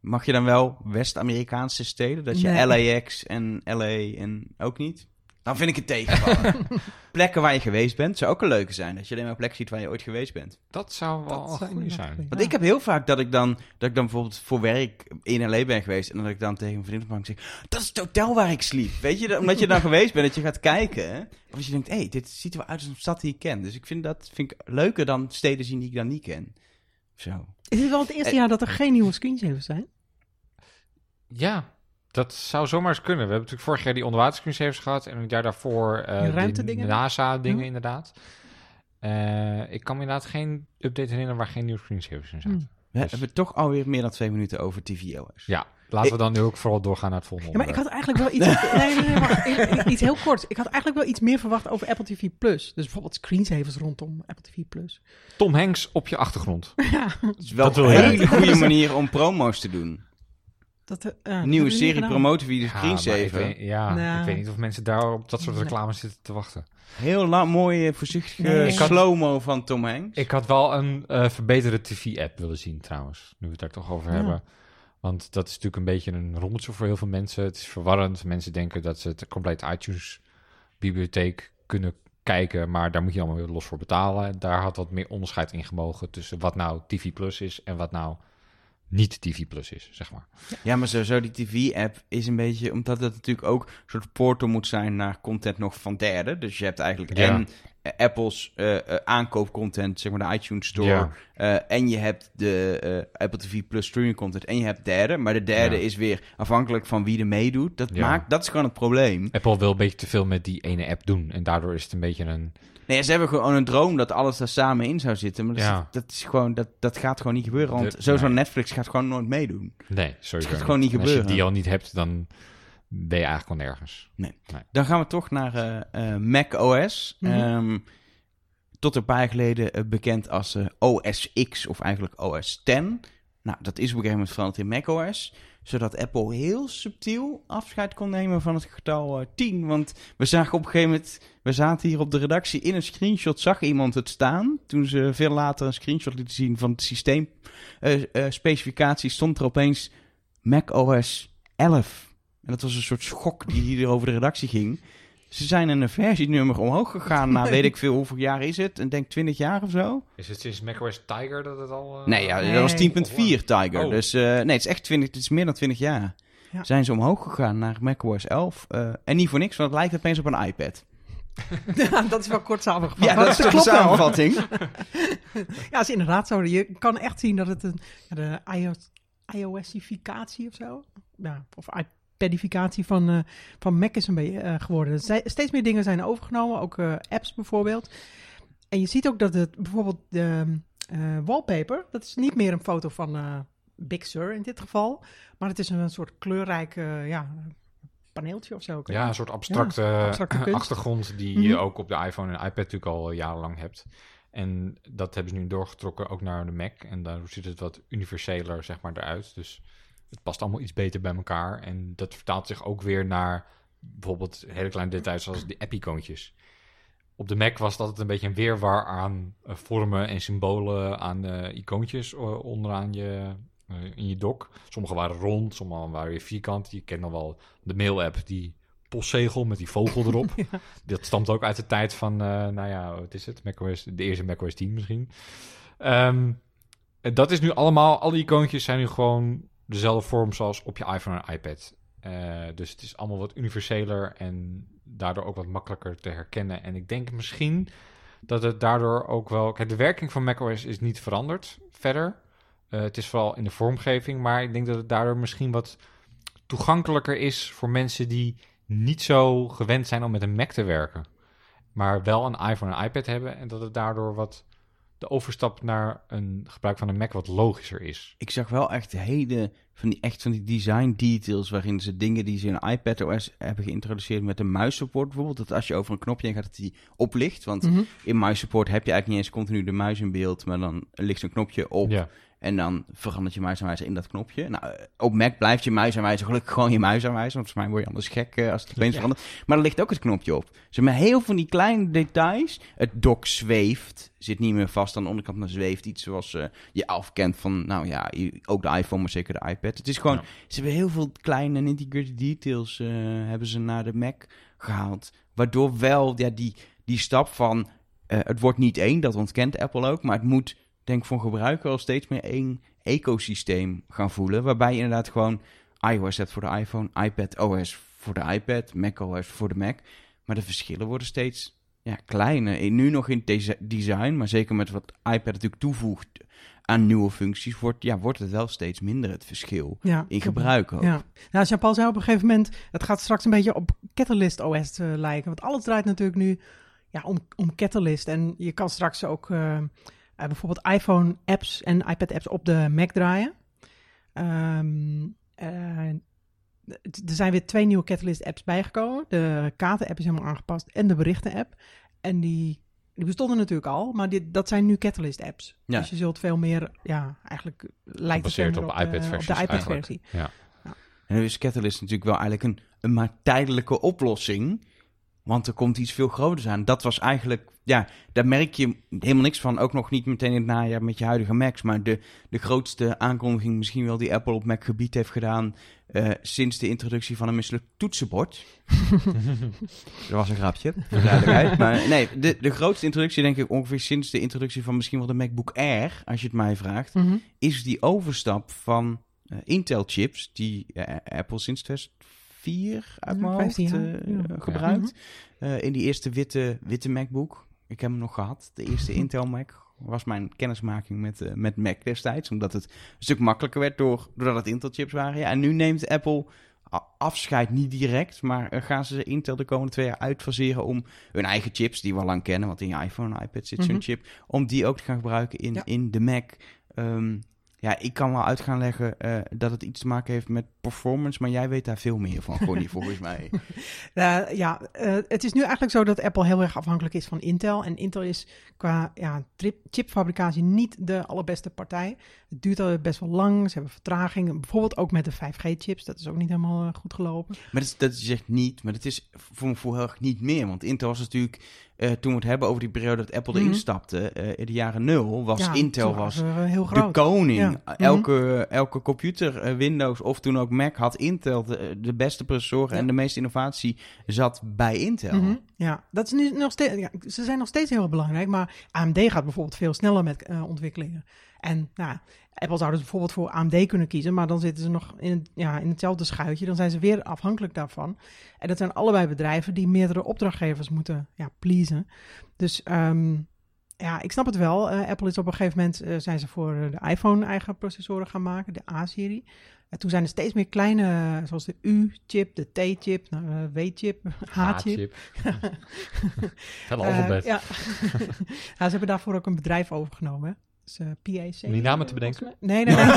Mag je dan wel West-Amerikaanse steden? Dat je Nee. LAX en LA en ook niet? Dan vind ik het tegenvallen. Plekken waar je geweest bent, zou ook een leuke zijn. Dat je alleen maar plekken ziet waar je ooit geweest bent. Dat zou wel Dat zou zijn. Want Ja. ik heb heel vaak dat ik, dan, dat ik dan bijvoorbeeld voor werk in LA ben geweest. En dat ik dan tegen een vriend bank zeg... Dat is het hotel waar ik sliep. Weet je, omdat je dan geweest bent, dat je gaat kijken. hè. Of als je denkt, hé, hey, dit ziet er wel uit als een stad die ik ken. Dus ik vind dat vind ik leuker dan steden zien die ik dan niet ken. Zo. Is het wel het eerste Eh. jaar dat er geen nieuwe screensavers zijn? Ja, dat zou zomaar eens kunnen. We hebben natuurlijk vorig jaar die onderwaterscruisers gehad en het jaar daarvoor eh Die ruimtedingen? de NASA-dingen Ja. inderdaad. Eh, ik kan me inderdaad geen update herinneren waar geen nieuwe screensavers in zaten. We Dus- hebben toch alweer meer dan twee minuten over tvOS. Ja, laten we dan nu ook vooral doorgaan naar het volgende Ja, maar ik had eigenlijk wel iets... nee, nee, nee, maar iets heel kort. Ik had eigenlijk wel iets meer verwacht over Apple TV+. Plus. Dus bijvoorbeeld screensavers rondom Apple TV+. Plus. Tom Hanks op je achtergrond. ja, Dat is wel Dat een hele goede manier om promo's te doen. Dat... eh, Een uh, nieuwe serie promoten via de Ja, maar ik screensaver. weet, ja, Nou. ik weet niet of mensen daar op dat soort Nee. reclames zitten te wachten. Heel lang, mooie, voorzichtige Nee. Slow-mo van Tom Hanks. Ik had wel een eh, verbeterde TV-app willen zien trouwens, nu we het daar toch over Ja. hebben. Want dat is natuurlijk een beetje een rommeltje voor heel veel mensen. Het is verwarrend. Mensen denken dat ze het compleet iTunes-bibliotheek kunnen kijken, maar daar moet je allemaal weer los voor betalen. Daar had wat meer onderscheid in gemogen tussen wat nou TV Plus is en wat nou niet TV Plus is, zeg maar. Ja, maar sowieso die TV-app is een beetje... Omdat het natuurlijk ook een soort portal moet zijn naar content nog van derden. Dus je hebt eigenlijk Ja. en Apple's eh, eh, aankoopcontent, zeg maar de iTunes Store. Ja. eh, en je hebt de eh, Apple TV Plus streaming content. En je hebt derde. Maar de derde Ja. is weer afhankelijk van wie er meedoet. Dat, Ja. maakt, dat is gewoon het probleem. Apple wil een beetje te veel met die ene app doen en daardoor is het een beetje een... Nee, ze hebben gewoon een droom dat alles daar samen in zou zitten. Maar dat, Ja. is, dat, is gewoon, dat, dat gaat gewoon niet gebeuren. Want sowieso nee. Netflix gaat gewoon nooit meedoen. Nee, sorry. Het gaat gewoon niet En Als je gebeuren. die al niet hebt, dan ben je eigenlijk al nergens. Dan gaan we toch naar eh, eh, Mac OS. Mhm. Ehm, tot een paar jaar geleden eh, bekend als OS X of eigenlijk OS X. Nou, dat is op een gegeven moment veranderd in Mac OS. Zodat Apple heel subtiel afscheid kon nemen van het getal eh, 10. Want we zagen op een gegeven moment... We zaten hier op de redactie in een screenshot, zag iemand het staan. Toen ze veel later een screenshot lieten zien van het systeemspecificatie... stond er opeens Mac OS 11. En dat was een soort schok die hier over de redactie ging. Ze zijn een versienummer omhoog gegaan na weet ik veel hoeveel jaar is het. Ik denk 20 jaar of zo. Is het sinds macOS Tiger dat het al... eh, Nee, ja, Nee. dat was 10.4 Tiger. Oh. Dus eh, nee, het is echt 20, het is meer dan 20 jaar. Ja. Zijn ze omhoog gegaan naar macOS 11. eh, en niet voor niks, want het lijkt opeens op een iPad. Ja, dat is wel kort samengevat. Ja, dat is de klopt wel. samenvatting. Ja, dat is inderdaad zo. Je kan echt zien dat het een, ja, de iOS, iOSificatie of zo, ja, of iPadificatie van, eh, van Mac is een beetje eh, geworden. Steeds meer dingen zijn overgenomen, ook eh, apps bijvoorbeeld. En je ziet ook dat het bijvoorbeeld de wallpaper, dat is niet meer een foto van Big Sur in dit geval, maar het is een soort kleurrijk ja, paneeltje of zo. Ja, een soort abstracte, achtergrond die Mhm. je ook op de iPhone en iPad natuurlijk al jarenlang hebt. En dat hebben ze nu doorgetrokken ook naar de Mac. En daar ziet het wat universeler zeg maar eruit. Dus het past allemaal iets beter bij elkaar. En dat vertaalt zich ook weer naar bijvoorbeeld hele kleine details zoals die app-icoontjes. Op de Mac was dat het een beetje een weerwar aan eh, vormen en symbolen aan eh, icoontjes eh, onderaan je, in je dock. Sommige waren rond, sommige waren weer vierkant. Je kent dan wel de mail-app, die postzegel met die vogel erop. Dat stamt ook uit de tijd van, nou ja, wat is het? macOS, de eerste macOS 10 misschien. En dat is nu allemaal, alle icoontjes zijn nu gewoon dezelfde vorm zoals op je iPhone en iPad. Eh, dus het is allemaal wat universeler en daardoor ook wat makkelijker te herkennen. En ik denk misschien dat het daardoor ook wel... Kijk, de werking van macOS is niet veranderd verder. Eh, het is vooral in de vormgeving, maar ik denk dat het daardoor misschien wat toegankelijker is voor mensen die niet zo gewend zijn om met een Mac te werken. Maar wel een iPhone en iPad hebben en dat het daardoor wat de overstap naar een gebruik van een Mac wat logischer is. Ik zag wel echt hele van die, echt van die design details waarin ze dingen die ze in iPad OS hebben geïntroduceerd met een muissupport bijvoorbeeld. Dat als je over een knopje heen gaat, dat die oplicht. Want Mhm. in muissupport heb je eigenlijk niet eens continu de muis in beeld, maar dan ligt zo'n knopje op. Ja. En dan verandert je muisaanwijzer in dat knopje. Nou, eh, op Mac blijft je muisaanwijzer gelukkig gewoon je muisaanwijzer. Want volgens mij word je anders gek eh, als het opeens Ja. verandert. Maar er ligt ook het knopje op. Dus met heel veel van die kleine details. Het dock zweeft. Zit niet meer vast aan de onderkant, maar zweeft. Iets zoals eh, je afkent van, nou ja, je- ook de iPhone, maar zeker de iPad. Het is gewoon, Ja. ze hebben heel veel kleine nitty-gritty details eh, hebben ze naar de Mac gehaald. Waardoor wel ja, die, die stap van, eh, het wordt niet één, dat ontkent Apple ook. Maar het moet, denk ik, voor gebruiker al steeds meer één ecosysteem gaan voelen. Waarbij je inderdaad gewoon iOS hebt voor de iPhone, iPad OS voor de iPad, Mac OS voor de Mac. Maar de verschillen worden steeds ja, kleiner. En Nu nog in design, maar zeker met wat iPad natuurlijk toevoegt aan nieuwe functies, wordt, ja, wordt het wel steeds minder het verschil Ja. in gebruik ook. Ja. Nou, Jean-Paul zei op een gegeven moment, het gaat straks een beetje op Catalyst OS eh, lijken. Want alles draait natuurlijk nu ja, om, om Catalyst. En je kan straks ook eh, eh, bijvoorbeeld iPhone apps en iPad apps op de Mac draaien. Ehm, eh, er zijn weer twee nieuwe Catalyst apps bijgekomen. De kaarten app is helemaal aangepast en de berichten app. En die, die bestonden natuurlijk al, maar dit, dat zijn nu Catalyst apps. Ja. Dus je zult veel meer, ja, eigenlijk lijkt het veel meer op op, de- op iPad-versie. Ja. En nu is Catalyst natuurlijk wel eigenlijk een, een maar tijdelijke oplossing. Want er komt iets veel groters aan. Dat was eigenlijk, ja, daar merk je helemaal niks van. Ook nog niet meteen in het najaar met je huidige Macs. Maar de, de grootste aankondiging misschien wel die Apple op Mac gebied heeft gedaan. eh, sinds de introductie van een misselijk toetsenbord. Dat was een grapje, maar nee, de, de grootste introductie denk ik ongeveer sinds de introductie van misschien wel de MacBook Air. Als je het mij vraagt Mhm. is die overstap van eh, Intel-chips, die eh, Apple sinds 2004 uit mijn hoofd 15 jaar, eh, ja. Mhm. gebruikt. Eh, in die eerste witte, witte MacBook. Ik heb hem nog gehad. De eerste Intel Mac was mijn kennismaking met, eh, met Mac destijds. Omdat het een stuk makkelijker werd door, doordat het Intel-chips waren. Ja, en nu neemt Apple afscheid, niet direct. Maar gaan ze Intel de komende twee jaar uitfaseren om hun eigen chips, die we al lang kennen. Want in je iPhone en iPad zit zo'n Mhm. chip. Om die ook te gaan gebruiken in, Ja. in de Mac. Ehm, ja, ik kan wel uit gaan leggen eh, dat het iets te maken heeft met performance, maar jij weet daar veel meer van, Gonnie, volgens mij. Ja, eh, het is nu eigenlijk zo dat Apple heel erg afhankelijk is van Intel. En Intel is qua ja, chipfabricatie niet de allerbeste partij. Het duurt al best wel lang, ze hebben vertraging. Bijvoorbeeld ook met de 5G-chips, dat is ook niet helemaal eh, goed gelopen. Maar dat, is- dat is echt niet, maar dat is voor me voor heel erg niet meer. Want Intel was natuurlijk, eh, toen we het hebben over die periode dat Apple erin Mhm. stapte, eh, in de jaren nul, was Ja, Intel was eh, heel de groot. koning. Ja. Mhm. Elke, elke computer, Windows of toen ook Mac, had Intel de, de beste processoren Ja. en de meeste innovatie zat bij Intel. Mhm, Ja, dat is nu nog steeds. Ja, ze zijn nog steeds heel belangrijk, maar AMD gaat bijvoorbeeld veel sneller met ontwikkelingen. En nou, Apple zou dus bijvoorbeeld voor AMD kunnen kiezen, maar dan zitten ze nog in, het, ja, in hetzelfde schuitje. Dan zijn ze weer afhankelijk daarvan. En dat zijn allebei bedrijven die meerdere opdrachtgevers moeten ja, pleasen. Dus ehm, ja, ik snap het wel. Eh, Apple is op een gegeven moment eh, zijn ze voor eh, de iPhone eigen processoren gaan maken, de A-serie. En toen zijn er steeds meer kleine, zoals de U-chip, de T-chip, nou, W-chip, H-chip. Eh, alfabet. ja. ja, ze hebben daarvoor ook een bedrijf overgenomen. hè. Dus, eh, PAC. Om die namen te bedenken? Nee, nee, nee.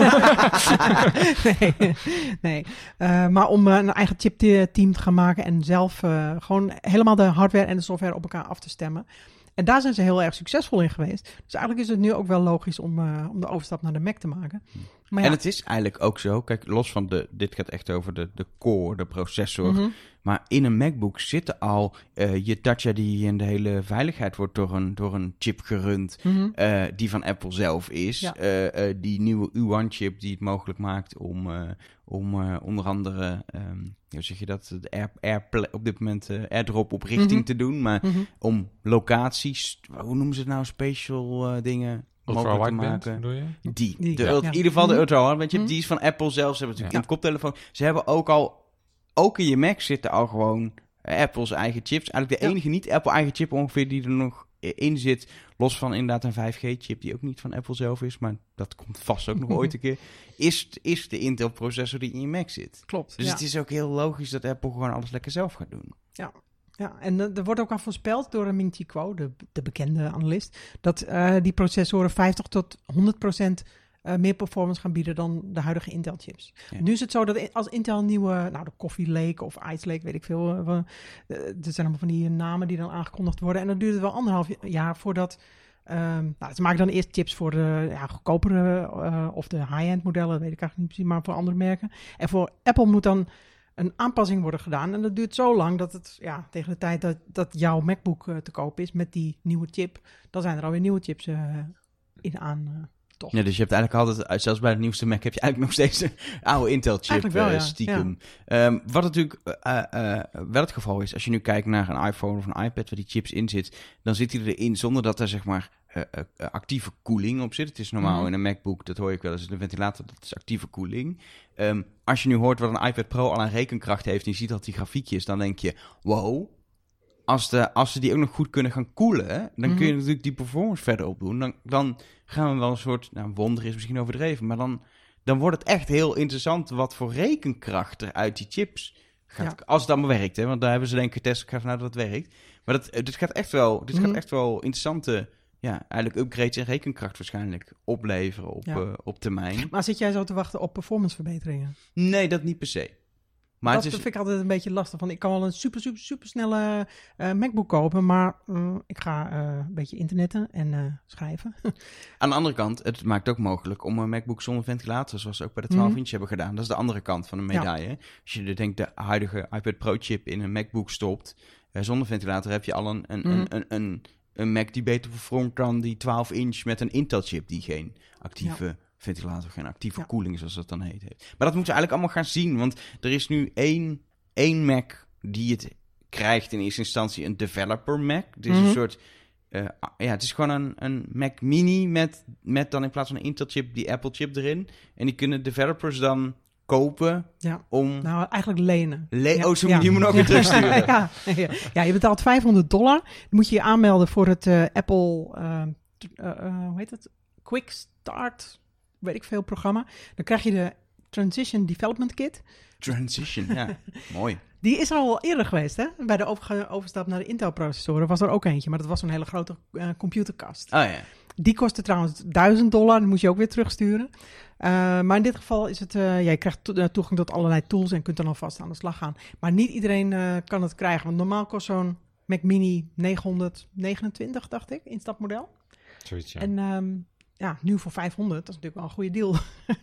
nee, nee. Eh, maar om eh, een eigen chipteam te gaan maken en zelf eh, gewoon helemaal de hardware en de software op elkaar af te stemmen. En daar zijn ze heel erg succesvol in geweest. Dus eigenlijk is het nu ook wel logisch om, eh, om de overstap naar de Mac te maken. Maar ja, En het is eigenlijk ook zo, kijk, los van de, dit gaat echt over de, de core, de processor. mhm. Maar in een MacBook zitten al eh, je Touch ID en de hele veiligheid wordt door een, door een chip gerund. Mhm. eh, die van Apple zelf is. Ja. Eh, eh, die nieuwe U1-chip die het mogelijk maakt om, eh, om onder andere, ehm, hoe zeg je dat, de Air, Airplay- op dit moment AirDrop op richting Mhm. te doen. Maar Mhm. om locaties, hoe noemen ze het nou, special eh, dingen Ultra mogelijk te wideband, maken. je? Die, Die, de ja. ult- Ja. in ieder geval de ultra chip, Mhm. die is van Apple zelf. Ze hebben het natuurlijk Ja. in de koptelefoon. Ze hebben ook al, ook in je Mac zitten al gewoon eh, Apple's eigen chips. Eigenlijk de Ja. enige niet Apple eigen chip ongeveer die er nog in zit. Los van inderdaad een 5G-chip die ook niet van Apple zelf is. Maar dat komt vast ook nog ooit een keer. Is, is de Intel-processor die in je Mac zit. Klopt. Dus ja. het is ook heel logisch dat Apple gewoon alles lekker zelf gaat doen. Ja, en eh, er wordt ook al voorspeld door Ming Chi Kuo, de, de bekende analist, dat eh, die processoren 50 tot 100 procent eh, meer performance gaan bieden dan de huidige Intel-chips. Ja. Nu is het zo dat als Intel nieuwe, nou de Coffee Lake of Ice Lake, weet ik veel, eh, er zijn allemaal van die namen die dan aangekondigd worden. En dan duurt het wel anderhalf jaar voordat, ehm, nou ze maken dan eerst chips voor de ja, goedkopere of de high-end modellen, weet ik eigenlijk niet precies, maar voor andere merken. En voor Apple moet dan een aanpassing worden gedaan. En dat duurt zo lang dat het ja, tegen de tijd dat, dat jouw MacBook te koop is met die nieuwe chip, dan zijn er alweer nieuwe chips in aan. Eh, toch? Ja, dus je hebt eigenlijk altijd, uit- zelfs bij de nieuwste Mac, heb je eigenlijk nog steeds een oude Intel-chip wel, eh, ja. stiekem. Ehm, wat natuurlijk eh, eh, wel het geval is, als je nu kijkt naar een iPhone of een iPad waar die chips in zit, dan zit die erin zonder dat er zeg maar eh, eh, eh, actieve koeling op zit. Het is normaal Mhm. in een MacBook, dat hoor ik wel eens, een ventilator, dat is actieve koeling. Ehm, als je nu hoort wat een iPad Pro al aan rekenkracht heeft en je ziet dat die grafiekjes, dan denk je, wow, als, de, als ze die ook nog goed kunnen gaan koelen, dan kun je Mhm. natuurlijk die performance verder opdoen. Dan, dan gaan we wel een soort, nou wonder is misschien overdreven, maar dan, dan wordt het echt heel interessant wat voor rekenkracht er uit die chips gaat. Als het allemaal werkt, hè, want daar hebben ze denk ik getest, ik ga vanuit dat het werkt. Maar dat, dit gaat echt wel, dit Mhm. gaat echt wel interessante, ja, eigenlijk upgrades in rekenkracht waarschijnlijk opleveren op, Ja. eh, op termijn. Maar zit jij zo te wachten op performanceverbeteringen? Nee, dat niet per se. Maar dat het is, vind ik altijd een beetje lastig. Van, ik kan wel een super, super, super snelle eh, MacBook kopen, maar mm, ik ga eh, een beetje internetten en eh, schrijven. Aan de andere kant, het maakt ook mogelijk om een MacBook zonder ventilator, zoals ze ook bij de 12 Mhm. inch hebben gedaan. Dat is de andere kant van de medaille. Als je er denkt de huidige iPad Pro chip in een MacBook stopt, zonder ventilator heb je al een, een, Mhm. een, een, een, een Mac die beter performt dan die 12 inch met een Intel chip die geen actieve ventilator, geen actieve Ja. koeling zoals dat dan heet. heeft. Maar dat moeten we eigenlijk allemaal gaan zien, want er is nu één, één Mac die het krijgt in eerste instantie een developer Mac. Het is Mhm. een soort eh, ja, het is gewoon een, een Mac Mini met, met dan in plaats van een Intel chip die Apple chip erin. En die kunnen developers dan kopen Ja. om... Nou, eigenlijk lenen. Le- Ja. Oh, zo Ja. moet hem ook weer terugsturen. ja, ja. je betaalt 500 dollar. Dan moet je je aanmelden voor het eh, Apple, eh, hoe heet het? Quick Start, weet ik veel, programma. Dan krijg je de Transition Development Kit. Transition, ja. Mooi. Die is er al eerder geweest, hè? Bij de overstap naar de Intel-processoren was er ook eentje, maar dat was zo'n hele grote eh, computerkast. Oh ja. Die kostte trouwens 1000 dollar, die moet je ook weer terugsturen. Eh, maar in dit geval is het, eh, ja, je krijgt to- toegang tot allerlei tools en kunt dan alvast aan de slag gaan. Maar niet iedereen eh, kan het krijgen, want normaal kost zo'n Mac Mini 929, dacht ik, instapmodel. Zoiets, ja. En ehm, ja, nu voor 500, dat is natuurlijk wel een goede deal.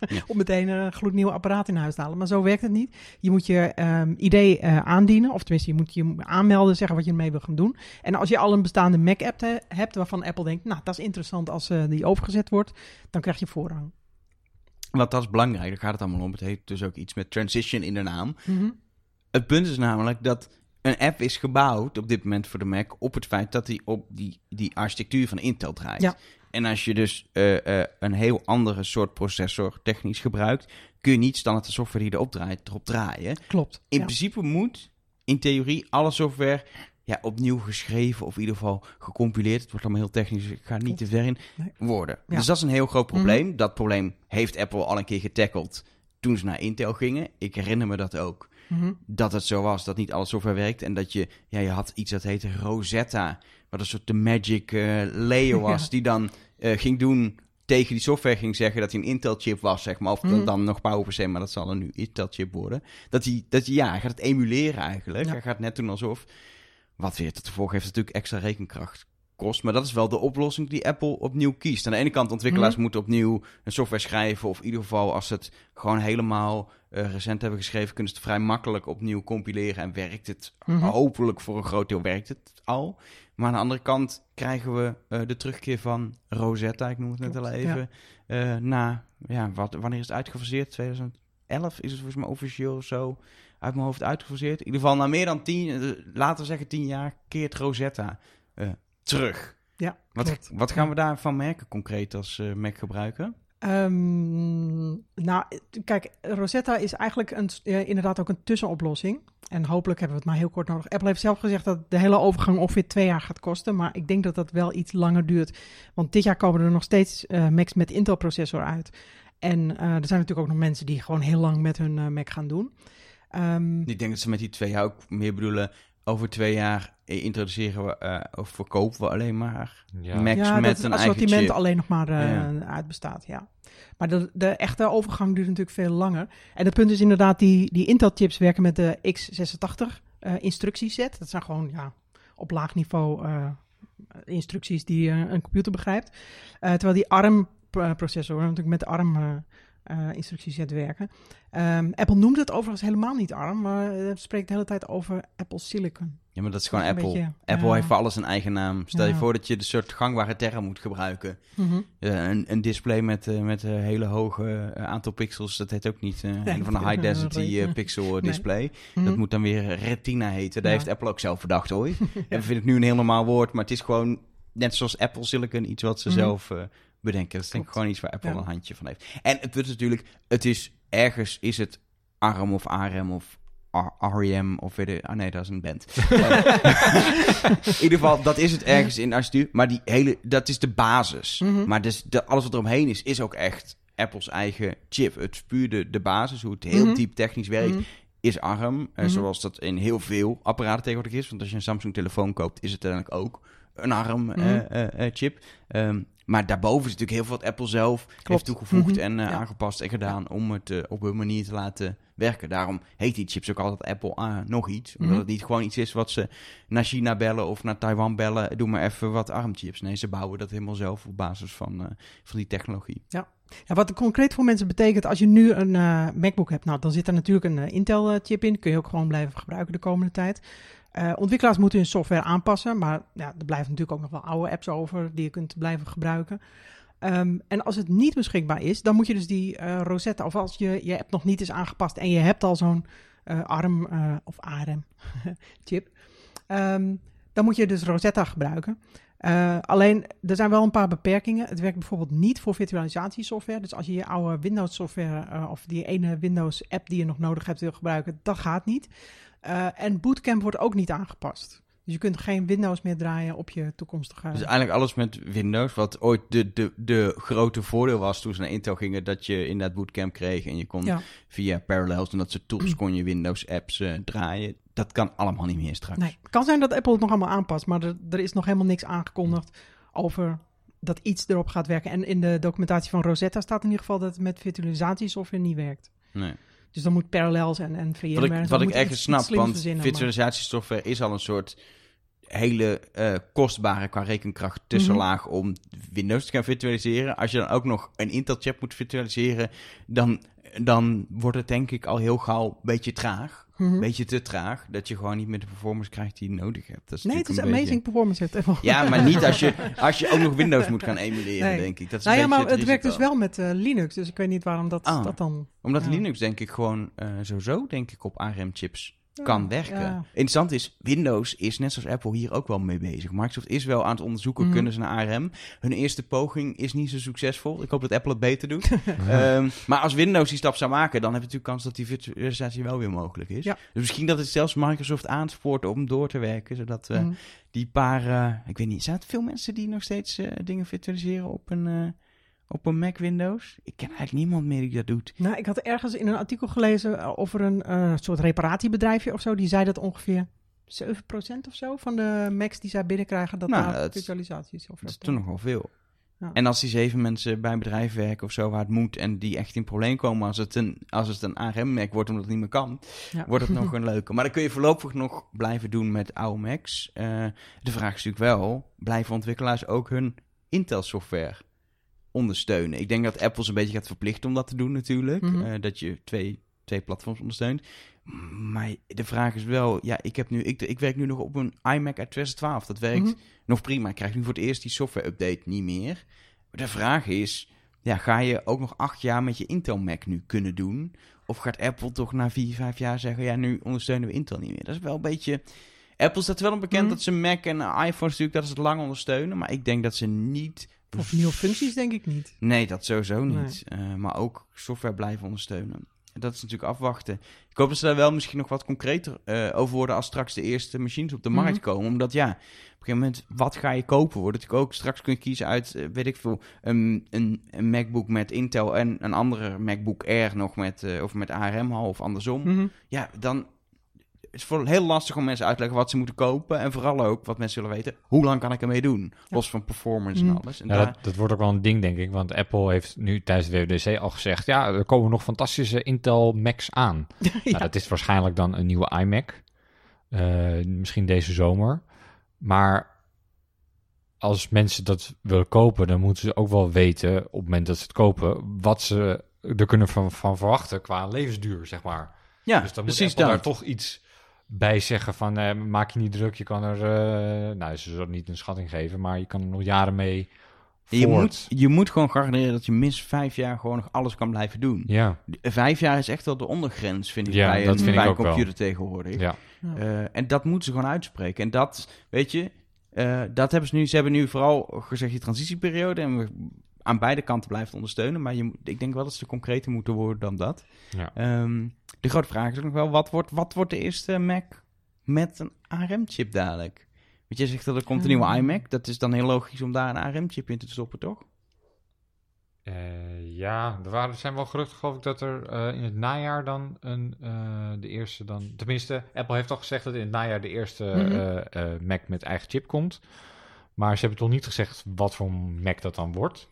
Ja. Om meteen een gloednieuw apparaat in huis te halen. Maar zo werkt het niet. Je moet je ehm, idee eh, aandienen. Of tenminste, je moet je aanmelden, zeggen wat je ermee wil gaan doen. En als je al een bestaande Mac-app hebt waarvan Apple denkt... nou, dat is interessant als eh, die overgezet wordt, dan krijg je voorrang. Want dat is belangrijk, daar gaat het allemaal om. Het heeft dus ook iets met transition in de naam. Mhm. Het punt is namelijk dat een app is gebouwd op dit moment voor de Mac op het feit dat hij op die, die architectuur van Intel draait. Ja. En als je dus eh, eh, een heel andere soort processor technisch gebruikt, kun je niet standaard de software die erop draait, erop draaien. Klopt. In ja. principe moet in theorie alle software ja, opnieuw geschreven of in ieder geval gecompileerd. Het wordt allemaal heel technisch, ik ga niet te ver in Nee. worden. Ja. Dus dat is een heel groot probleem. Dat probleem heeft Apple al een keer getackled toen ze naar Intel gingen. Ik herinner me dat ook Mhm. dat het zo was, dat niet alle software werkt. En dat je, ja, je had iets dat heette Rosetta, wat een soort de magic eh, layer was, Ja. die dan eh, ging doen tegen die software ging zeggen dat hij een Intel-chip was, zeg maar. Of dan, Mhm. dan nog PowerPC, maar dat zal er nu Intel-chip worden. Dat hij, dat hij, ja, hij gaat het emuleren eigenlijk. Ja. Hij gaat net doen alsof, wat weer tot gevolg heeft natuurlijk extra rekenkracht kost. Maar dat is wel de oplossing die Apple opnieuw kiest. Aan de ene kant, ontwikkelaars Mhm. moeten opnieuw een software schrijven. Of in ieder geval, als ze het gewoon helemaal eh, recent hebben geschreven, kunnen ze het vrij makkelijk opnieuw compileren. En werkt het, Mhm. hopelijk voor een groot deel werkt het al. Maar aan de andere kant krijgen we eh, de terugkeer van Rosetta, ik noem het net Klopt, al even. eh, na, ja, wat, wanneer is het uitgefaseerd? 2011 is het volgens mij officieel of zo uit mijn hoofd uitgefaseerd. In ieder geval na meer dan tien, laten we zeggen tien jaar, keert Rosetta eh, terug. Ja, Wat, klopt. wat gaan we daarvan merken concreet als eh, Mac gebruiker? Ehm, nou, kijk, Rosetta is eigenlijk een, inderdaad ook een tussenoplossing. En hopelijk hebben we het maar heel kort nodig. Apple heeft zelf gezegd dat de hele overgang ongeveer twee jaar gaat kosten. Maar ik denk dat dat wel iets langer duurt. Want dit jaar komen er nog steeds eh, Macs met Intel-processor uit. En eh, er zijn natuurlijk ook nog mensen die gewoon heel lang met hun Mac gaan doen. Ehm, Ik denk dat ze met die twee jaar ook meer bedoelen over twee jaar introduceren we eh, of verkopen we alleen maar Ja. Macs ja, met dat een eigen assortiment chip. alleen nog maar eh, Ja. uitbestaat, ja. Maar de, de echte overgang duurt natuurlijk veel langer. En het punt is inderdaad, die, die Intel-chips werken met de x86 eh, instructieset. Dat zijn gewoon ja, op laag niveau eh, instructies die een computer begrijpt. Eh, terwijl die ARM-processor natuurlijk met de ARM... eh, eh, instructieset werken. Ehm, Apple noemt het overigens helemaal niet ARM, maar eh, het spreekt de hele tijd over Apple Silicon. Ja, maar dat is gewoon Dat is Apple. beetje- Apple ja. heeft voor alles een eigen naam. Stel je voor dat je de soort gangbare term moet gebruiken. Mhm. Ja, een, een display met, eh, met een hele hoge eh, aantal pixels, dat heet ook niet eh, een van de high density eh, pixel eh, Nee. display. Mhm. Dat moet dan weer retina heten. Daar Ja. heeft Apple ook zelf verdacht hoor. En vind ik nu een heel normaal woord, maar het is gewoon net zoals Apple Silicon, iets wat ze Mhm. zelf eh, bedenken. Dat is denk ik Klopt. gewoon iets waar Apple Ja. een handje van heeft. En het is natuurlijk, het is ergens is het ARM of ARM of REM of weet ik, ah nee, dat is een band. in ieder geval, dat is het ergens in architectuur, maar die hele, dat is de basis. Mhm. Maar dus de, alles wat eromheen is, is ook echt Apples eigen chip. Het is puur de, de basis, hoe het heel Mhm. diep technisch werkt, Mhm. is ARM. eh. Zoals dat in heel veel apparaten tegenwoordig is. Want als je een Samsung telefoon koopt, is het uiteindelijk ook een ARM-chip. Mhm. Ehm, maar daarboven is natuurlijk heel veel wat Apple zelf heeft toegevoegd Mhm. en eh, Ja. aangepast en gedaan om het eh, op hun manier te laten werken. Daarom heet die chips ook altijd Apple A nog iets. Omdat Mhm. het niet gewoon iets is wat ze naar China bellen of naar Taiwan bellen. Doe maar even wat ARM-chips. Nee, ze bouwen dat helemaal zelf op basis van, eh, van die technologie. Ja, wat het concreet voor mensen betekent, als je nu een eh, MacBook hebt, nou, dan zit er natuurlijk een eh, Intel-chip in. Kun je ook gewoon blijven gebruiken de komende tijd. Eh, ontwikkelaars moeten hun software aanpassen, maar ja, er blijven natuurlijk ook nog wel oude apps over die je kunt blijven gebruiken. Ehm, en als het niet beschikbaar is, dan moet je dus die eh, Rosetta, of als je, je app nog niet is aangepast en je hebt al zo'n eh, ARM of ARM chip, ehm, dan moet je dus Rosetta gebruiken. Alleen, er zijn wel een paar beperkingen. Het werkt bijvoorbeeld niet voor virtualisatiesoftware. Dus als je je oude Windows software eh, of die ene Windows app die je nog nodig hebt wil gebruiken, dat gaat niet. Eh, en Bootcamp wordt ook niet aangepast. Dus je kunt geen Windows meer draaien op je toekomstige... Dus eigenlijk alles met Windows, wat ooit de, de, de grote voordeel was toen ze naar Intel gingen, dat je inderdaad bootcamp kreeg en je kon Ja. via Parallels en dat soort tools kon je Windows apps eh, draaien. Dat kan allemaal niet meer straks. Nee, het kan zijn dat Apple het nog allemaal aanpast, maar er, er is nog helemaal niks aangekondigd over dat iets erop gaat werken. En in de documentatie van Rosetta staat in ieder geval dat het met virtualisatiesoftware niet werkt. Nee. Dus dan moet Parallels en, en VMware... Wat ik, wat ik ergens snap, want virtualisatiesoftware is al een soort hele eh, kostbare qua rekenkracht tussenlaag Mhm. om Windows te gaan virtualiseren. Als je dan ook nog een Intel-chip moet virtualiseren, dan, dan wordt het denk ik al heel gauw een beetje traag. Een beetje te traag, dat je gewoon niet meer de performance krijgt die je nodig hebt. Dat is Nee, het is een amazing performance. Ja, maar niet als je, als je ook nog Windows moet gaan emuleren, Nee. denk ik. Dat is Nou een ja, maar het werkt dus wel met eh, Linux, dus ik weet niet waarom dat, Ah. dat dan... Omdat Ja. Linux denk ik gewoon eh, sowieso denk ik op ARM-chips kan werken. ja. Interessant is, Windows is net zoals Apple hier ook wel mee bezig. Microsoft is wel aan het onderzoeken, Mhm. kunnen ze naar ARM. Hun eerste poging is niet zo succesvol. Ik hoop dat Apple het beter doet. Ehm, maar als Windows die stap zou maken, dan heb je natuurlijk kans dat die virtualisatie wel weer mogelijk is. Ja. Dus misschien dat het zelfs Microsoft aanspoort om door te werken, zodat we Mhm. die paar, eh, ik weet niet, zijn het veel mensen die nog steeds eh, dingen virtualiseren op een, eh, op een Mac Windows? Ik ken eigenlijk niemand meer die dat doet. Nou, ik had ergens in een artikel gelezen eh, over een eh, soort reparatiebedrijfje of zo. Die zei dat ongeveer 7% of zo van de Macs die zij binnenkrijgen, dat Nou, daar virtualisatie is. Dat is toch nog wel veel. Ja. En als die zeven mensen bij een bedrijf werken of zo waar het moet en die echt in probleem komen als het een, als het een ARM-Mac wordt omdat het niet meer kan, Ja. wordt het nog een leuke. Maar dan kun je voorlopig nog blijven doen met oude Macs. Eh, de vraag is natuurlijk wel, blijven ontwikkelaars ook hun Intel-software ondersteunen? Ik denk dat Apple ze een beetje gaat verplichten om dat te doen natuurlijk. Mhm. Eh, dat je twee, twee platforms ondersteunt. Maar de vraag is wel, ja, ik, heb nu, ik, ik werk nu nog op een iMac uit 2012. Dat werkt Mhm. nog prima. Ik krijg nu voor het eerst die software-update niet meer. Maar de vraag is, ja, ga je ook nog acht jaar met je Intel Mac nu kunnen doen? Of gaat Apple toch na vier, vijf jaar zeggen, ja, nu ondersteunen we Intel niet meer? Dat is wel een beetje... Apple staat wel bekend Mhm. dat ze Mac en iPhones natuurlijk, dat ze het lang ondersteunen. Maar ik denk dat ze niet... Of nieuwe functies, denk ik niet. Nee, dat sowieso Nee. niet. Eh, maar ook software blijven ondersteunen. Dat is natuurlijk afwachten. Ik hoop dat ze daar wel misschien nog wat concreter eh, over worden als straks de eerste machines op de Mhm. markt komen. Omdat ja, op een gegeven moment, wat ga je kopen? Wordt natuurlijk ook straks kun je kiezen uit, eh, weet ik veel, een, een, een MacBook met Intel en een andere MacBook Air nog met, of met ARM of andersom. Mhm. Ja, dan is voor heel lastig om mensen uit te leggen wat ze moeten kopen. En vooral ook wat mensen willen weten, hoe lang kan ik ermee doen? Los van performance en Mm. alles. En Ja, daar, dat, dat wordt ook wel een ding, denk ik. Want Apple heeft nu tijdens de WWDC al gezegd... ja, er komen nog fantastische Intel Macs aan. ja. Nou, dat is waarschijnlijk dan een nieuwe iMac. Eh, misschien deze zomer. Maar als mensen dat willen kopen... dan moeten ze ook wel weten, op het moment dat ze het kopen... wat ze er kunnen van, van verwachten qua levensduur, zeg maar. ja, dus dan moet precies Apple dat. daar toch iets bij zeggen van... eh, maak je niet druk, je kan er... eh, nou, ze zullen niet een schatting geven... maar je kan er nog jaren mee Je moet, je moet gewoon garanderen dat je minstens vijf jaar gewoon nog alles kan blijven doen. Ja, Vijf jaar is echt wel de ondergrens, vind ik, Ja, bij, dat een, vind ik bij een ook wel. computer tegenwoordig. ja. Ja. Eh, en dat moeten ze gewoon uitspreken. En dat, weet je, eh, dat hebben ze nu. Ze hebben nu vooral gezegd die transitieperiode. En we aan beide kanten blijven ondersteunen. Maar je, moet- ik denk wel dat ze concreter moeten worden dan dat. Ja. Ehm, de grote vraag is ook nog wel: wat wordt, wat wordt de eerste Mac met een ARM-chip dadelijk? Want je zegt dat er komt een nieuwe Ah. iMac. Dat is dan heel logisch om daar een ARM-chip in te stoppen, toch? Eh, ja, er waren, er zijn wel geruchten, geloof ik, dat er eh, in het najaar dan een, eh, de eerste dan... Tenminste, Apple heeft al gezegd dat in het najaar de eerste Mhm. eh, eh, Mac met eigen chip komt. Maar ze hebben toch niet gezegd wat voor Mac dat dan wordt.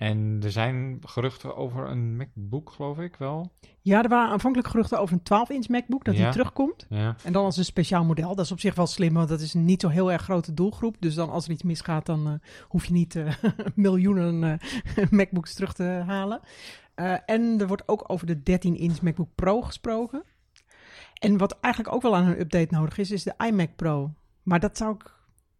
En er zijn geruchten over een MacBook, geloof ik wel. Ja, er waren aanvankelijk geruchten over een 12-inch MacBook, dat Ja. die terugkomt. Ja, En dan als een speciaal model. Dat is op zich wel slim, want dat is een niet zo heel erg grote doelgroep. Dus dan als er iets misgaat, dan eh, hoef je niet eh, miljoenen eh, MacBooks terug te halen. En er wordt ook over de 13-inch MacBook Pro gesproken. En wat eigenlijk ook wel aan een update nodig is, is de iMac Pro. Maar dat zou ik,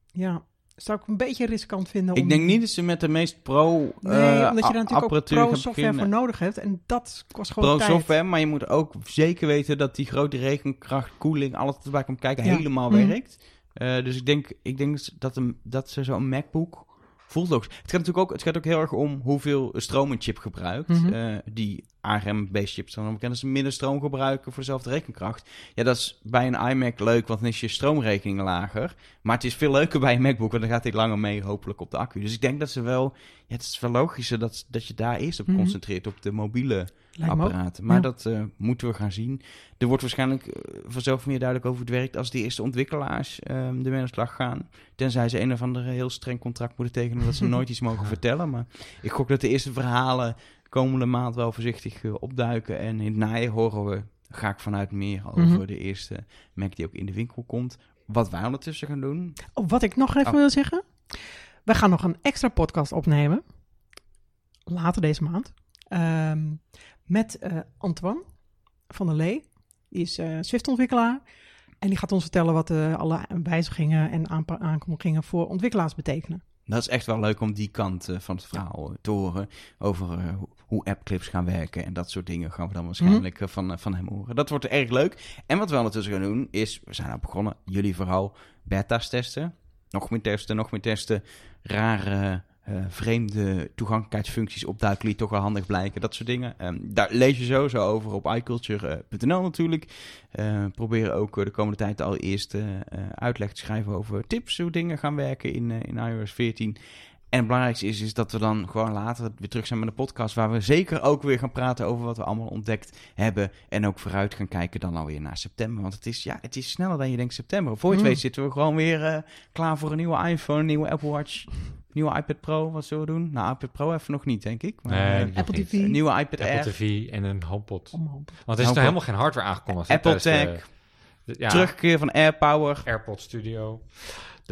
ja, zou ik een beetje riskant vinden. Ik denk niet dat ze met de meest pro Nee, eh, omdat je daar natuurlijk ook gaan pro-software voor nodig hebt. En dat kost gewoon Pro tijd. software, maar je moet ook zeker weten dat die grote rekenkracht, koeling, alles wat erbij komt kijken, Ja. helemaal Mhm. werkt. Eh, dus ik denk, ik denk dat, een, dat ze zo'n MacBook voelt logisch. Het gaat natuurlijk ook, het gaat ook heel erg om hoeveel stroom een chip gebruikt. Mhm. Eh, die ARM-based chips dan bekend ze minder stroom gebruiken voor dezelfde rekenkracht. Ja, dat is bij een iMac leuk, want dan is je stroomrekening lager. Maar het is veel leuker bij een MacBook, want dan gaat hij langer mee hopelijk op de accu. Dus ik denk dat ze wel, ja, het is wel logischer dat, dat je daar eerst op Mhm. concentreert, op de mobiele apparaten. Maar Ja. dat eh, moeten we gaan zien. Er wordt waarschijnlijk eh, vanzelf meer duidelijk over het werkt als de eerste ontwikkelaars ermee aan de slag gaan. Tenzij ze een of ander heel streng contract moeten tekenen dat ze nooit iets mogen vertellen. Maar ik gok dat de eerste verhalen komende maand wel voorzichtig eh, opduiken. En in het najaar horen we, ga ik vanuit meer over Mhm. de eerste Mac die ook in de winkel komt. Wat wij ondertussen gaan doen. Oh, wat ik nog even Oh. wil zeggen. We gaan nog een extra podcast opnemen. Later deze maand. Ehm, met eh, Antoine van der Lee. Die is eh Swift-ontwikkelaar. En die gaat ons vertellen wat eh, alle wijzigingen en aankondigingen voor ontwikkelaars betekenen. Dat is echt wel leuk om die kant eh, van het verhaal eh, te horen. Over eh, hoe- appclips gaan werken en dat soort dingen gaan we dan waarschijnlijk eh, van, van hem horen. Dat wordt erg leuk. En wat we ondertussen gaan doen is, we zijn nou begonnen, jullie vooral beta's testen. Nog meer testen, nog meer testen. Rare, eh, vreemde toegankelijkheidsfuncties opduiken die toch wel handig blijken. Dat soort dingen. Ehm, daar lees je sowieso over op iculture.nl natuurlijk. Eh proberen ook eh, de komende tijd al eerst eh, eh, uitleg te schrijven over tips hoe dingen gaan werken in, eh, in iOS 14. En het belangrijkste is, is dat we dan gewoon later weer terug zijn met een podcast... waar we zeker ook weer gaan praten over wat we allemaal ontdekt hebben... en ook vooruit gaan kijken dan alweer naar september. Want het is, ja, het is sneller dan je denkt september. Voor je het Mm. weet zitten we gewoon weer eh, klaar voor een nieuwe iPhone, een nieuwe Apple Watch... Nieuwe iPad Pro, wat zullen we doen? Nou, iPad Pro even nog niet, denk ik. Maar, Nee, eh, Apple. TV. een nieuwe iPad Apple Air, TV en een HomePod. Om- Want er is HomePod. nog helemaal geen hardware aangekondigd. hè, Apple Tag, de- ja, terugkeer van AirPower. AirPod Studio,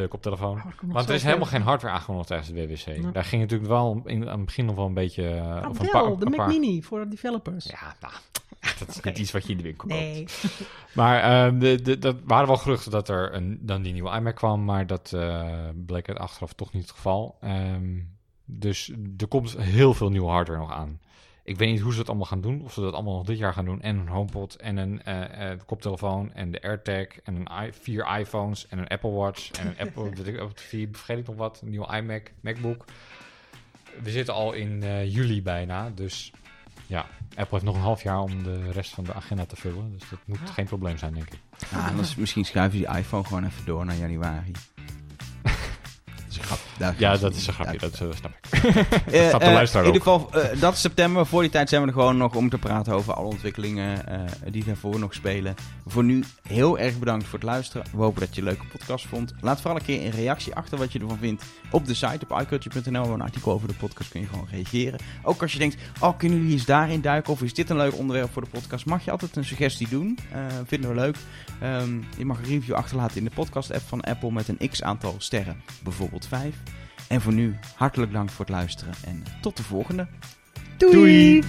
de koptelefoon. Oh, Want er is helemaal geen hardware aangekondigd tijdens de WWC. Ja. Daar ging natuurlijk wel in, aan het begin nog wel een beetje... eh, Ah, of een wel, paar- de Mac paar- Mini voor de developers. Ja, nou, dat is niet iets wat je in de winkel koopt. nee. Maar ehm, de, de, dat waren wel geruchten dat er een, dan die nieuwe iMac kwam, maar dat eh, bleek uit achteraf toch niet het geval. Ehm, dus er komt heel veel nieuwe hardware nog aan. Ik weet niet hoe ze dat allemaal gaan doen. Of ze dat allemaal nog dit jaar gaan doen. En een HomePod en een eh, eh, koptelefoon en de AirTag en een i- vier iPhones en een Apple Watch en een Apple, weet ik, TV, vergeet ik nog wat, een nieuwe iMac, MacBook. We zitten al in eh, juli bijna, dus ja, Apple heeft nog een half jaar om de rest van de agenda te vullen. Dus dat moet Ja. geen probleem zijn, denk ik. Ja, anders misschien schuiven ze die iPhone gewoon even door naar januari. Dat is een grap. Daar Ja, dat is een grapje, dat eh, snap ik. Eh, de eh, luisteraar in ieder geval, eh, dat is september. Voor die tijd zijn we er gewoon nog om te praten over alle ontwikkelingen eh, die daarvoor nog spelen. Voor nu heel erg bedankt voor het luisteren. We hopen dat je een leuke podcast vond. Laat vooral een keer een reactie achter wat je ervan vindt op de site op iculture.nl. Een artikel over de podcast kun je gewoon reageren. Ook als je denkt, oh, kunnen jullie eens daarin duiken? Of is dit een leuk onderwerp voor de podcast? Mag je altijd een suggestie doen. Eh, vinden we leuk. Ehm, je mag een review achterlaten in de podcast-app van Apple met een x-aantal sterren. Bijvoorbeeld 5. En voor nu, hartelijk dank voor het luisteren en tot de volgende. Doei. Doei.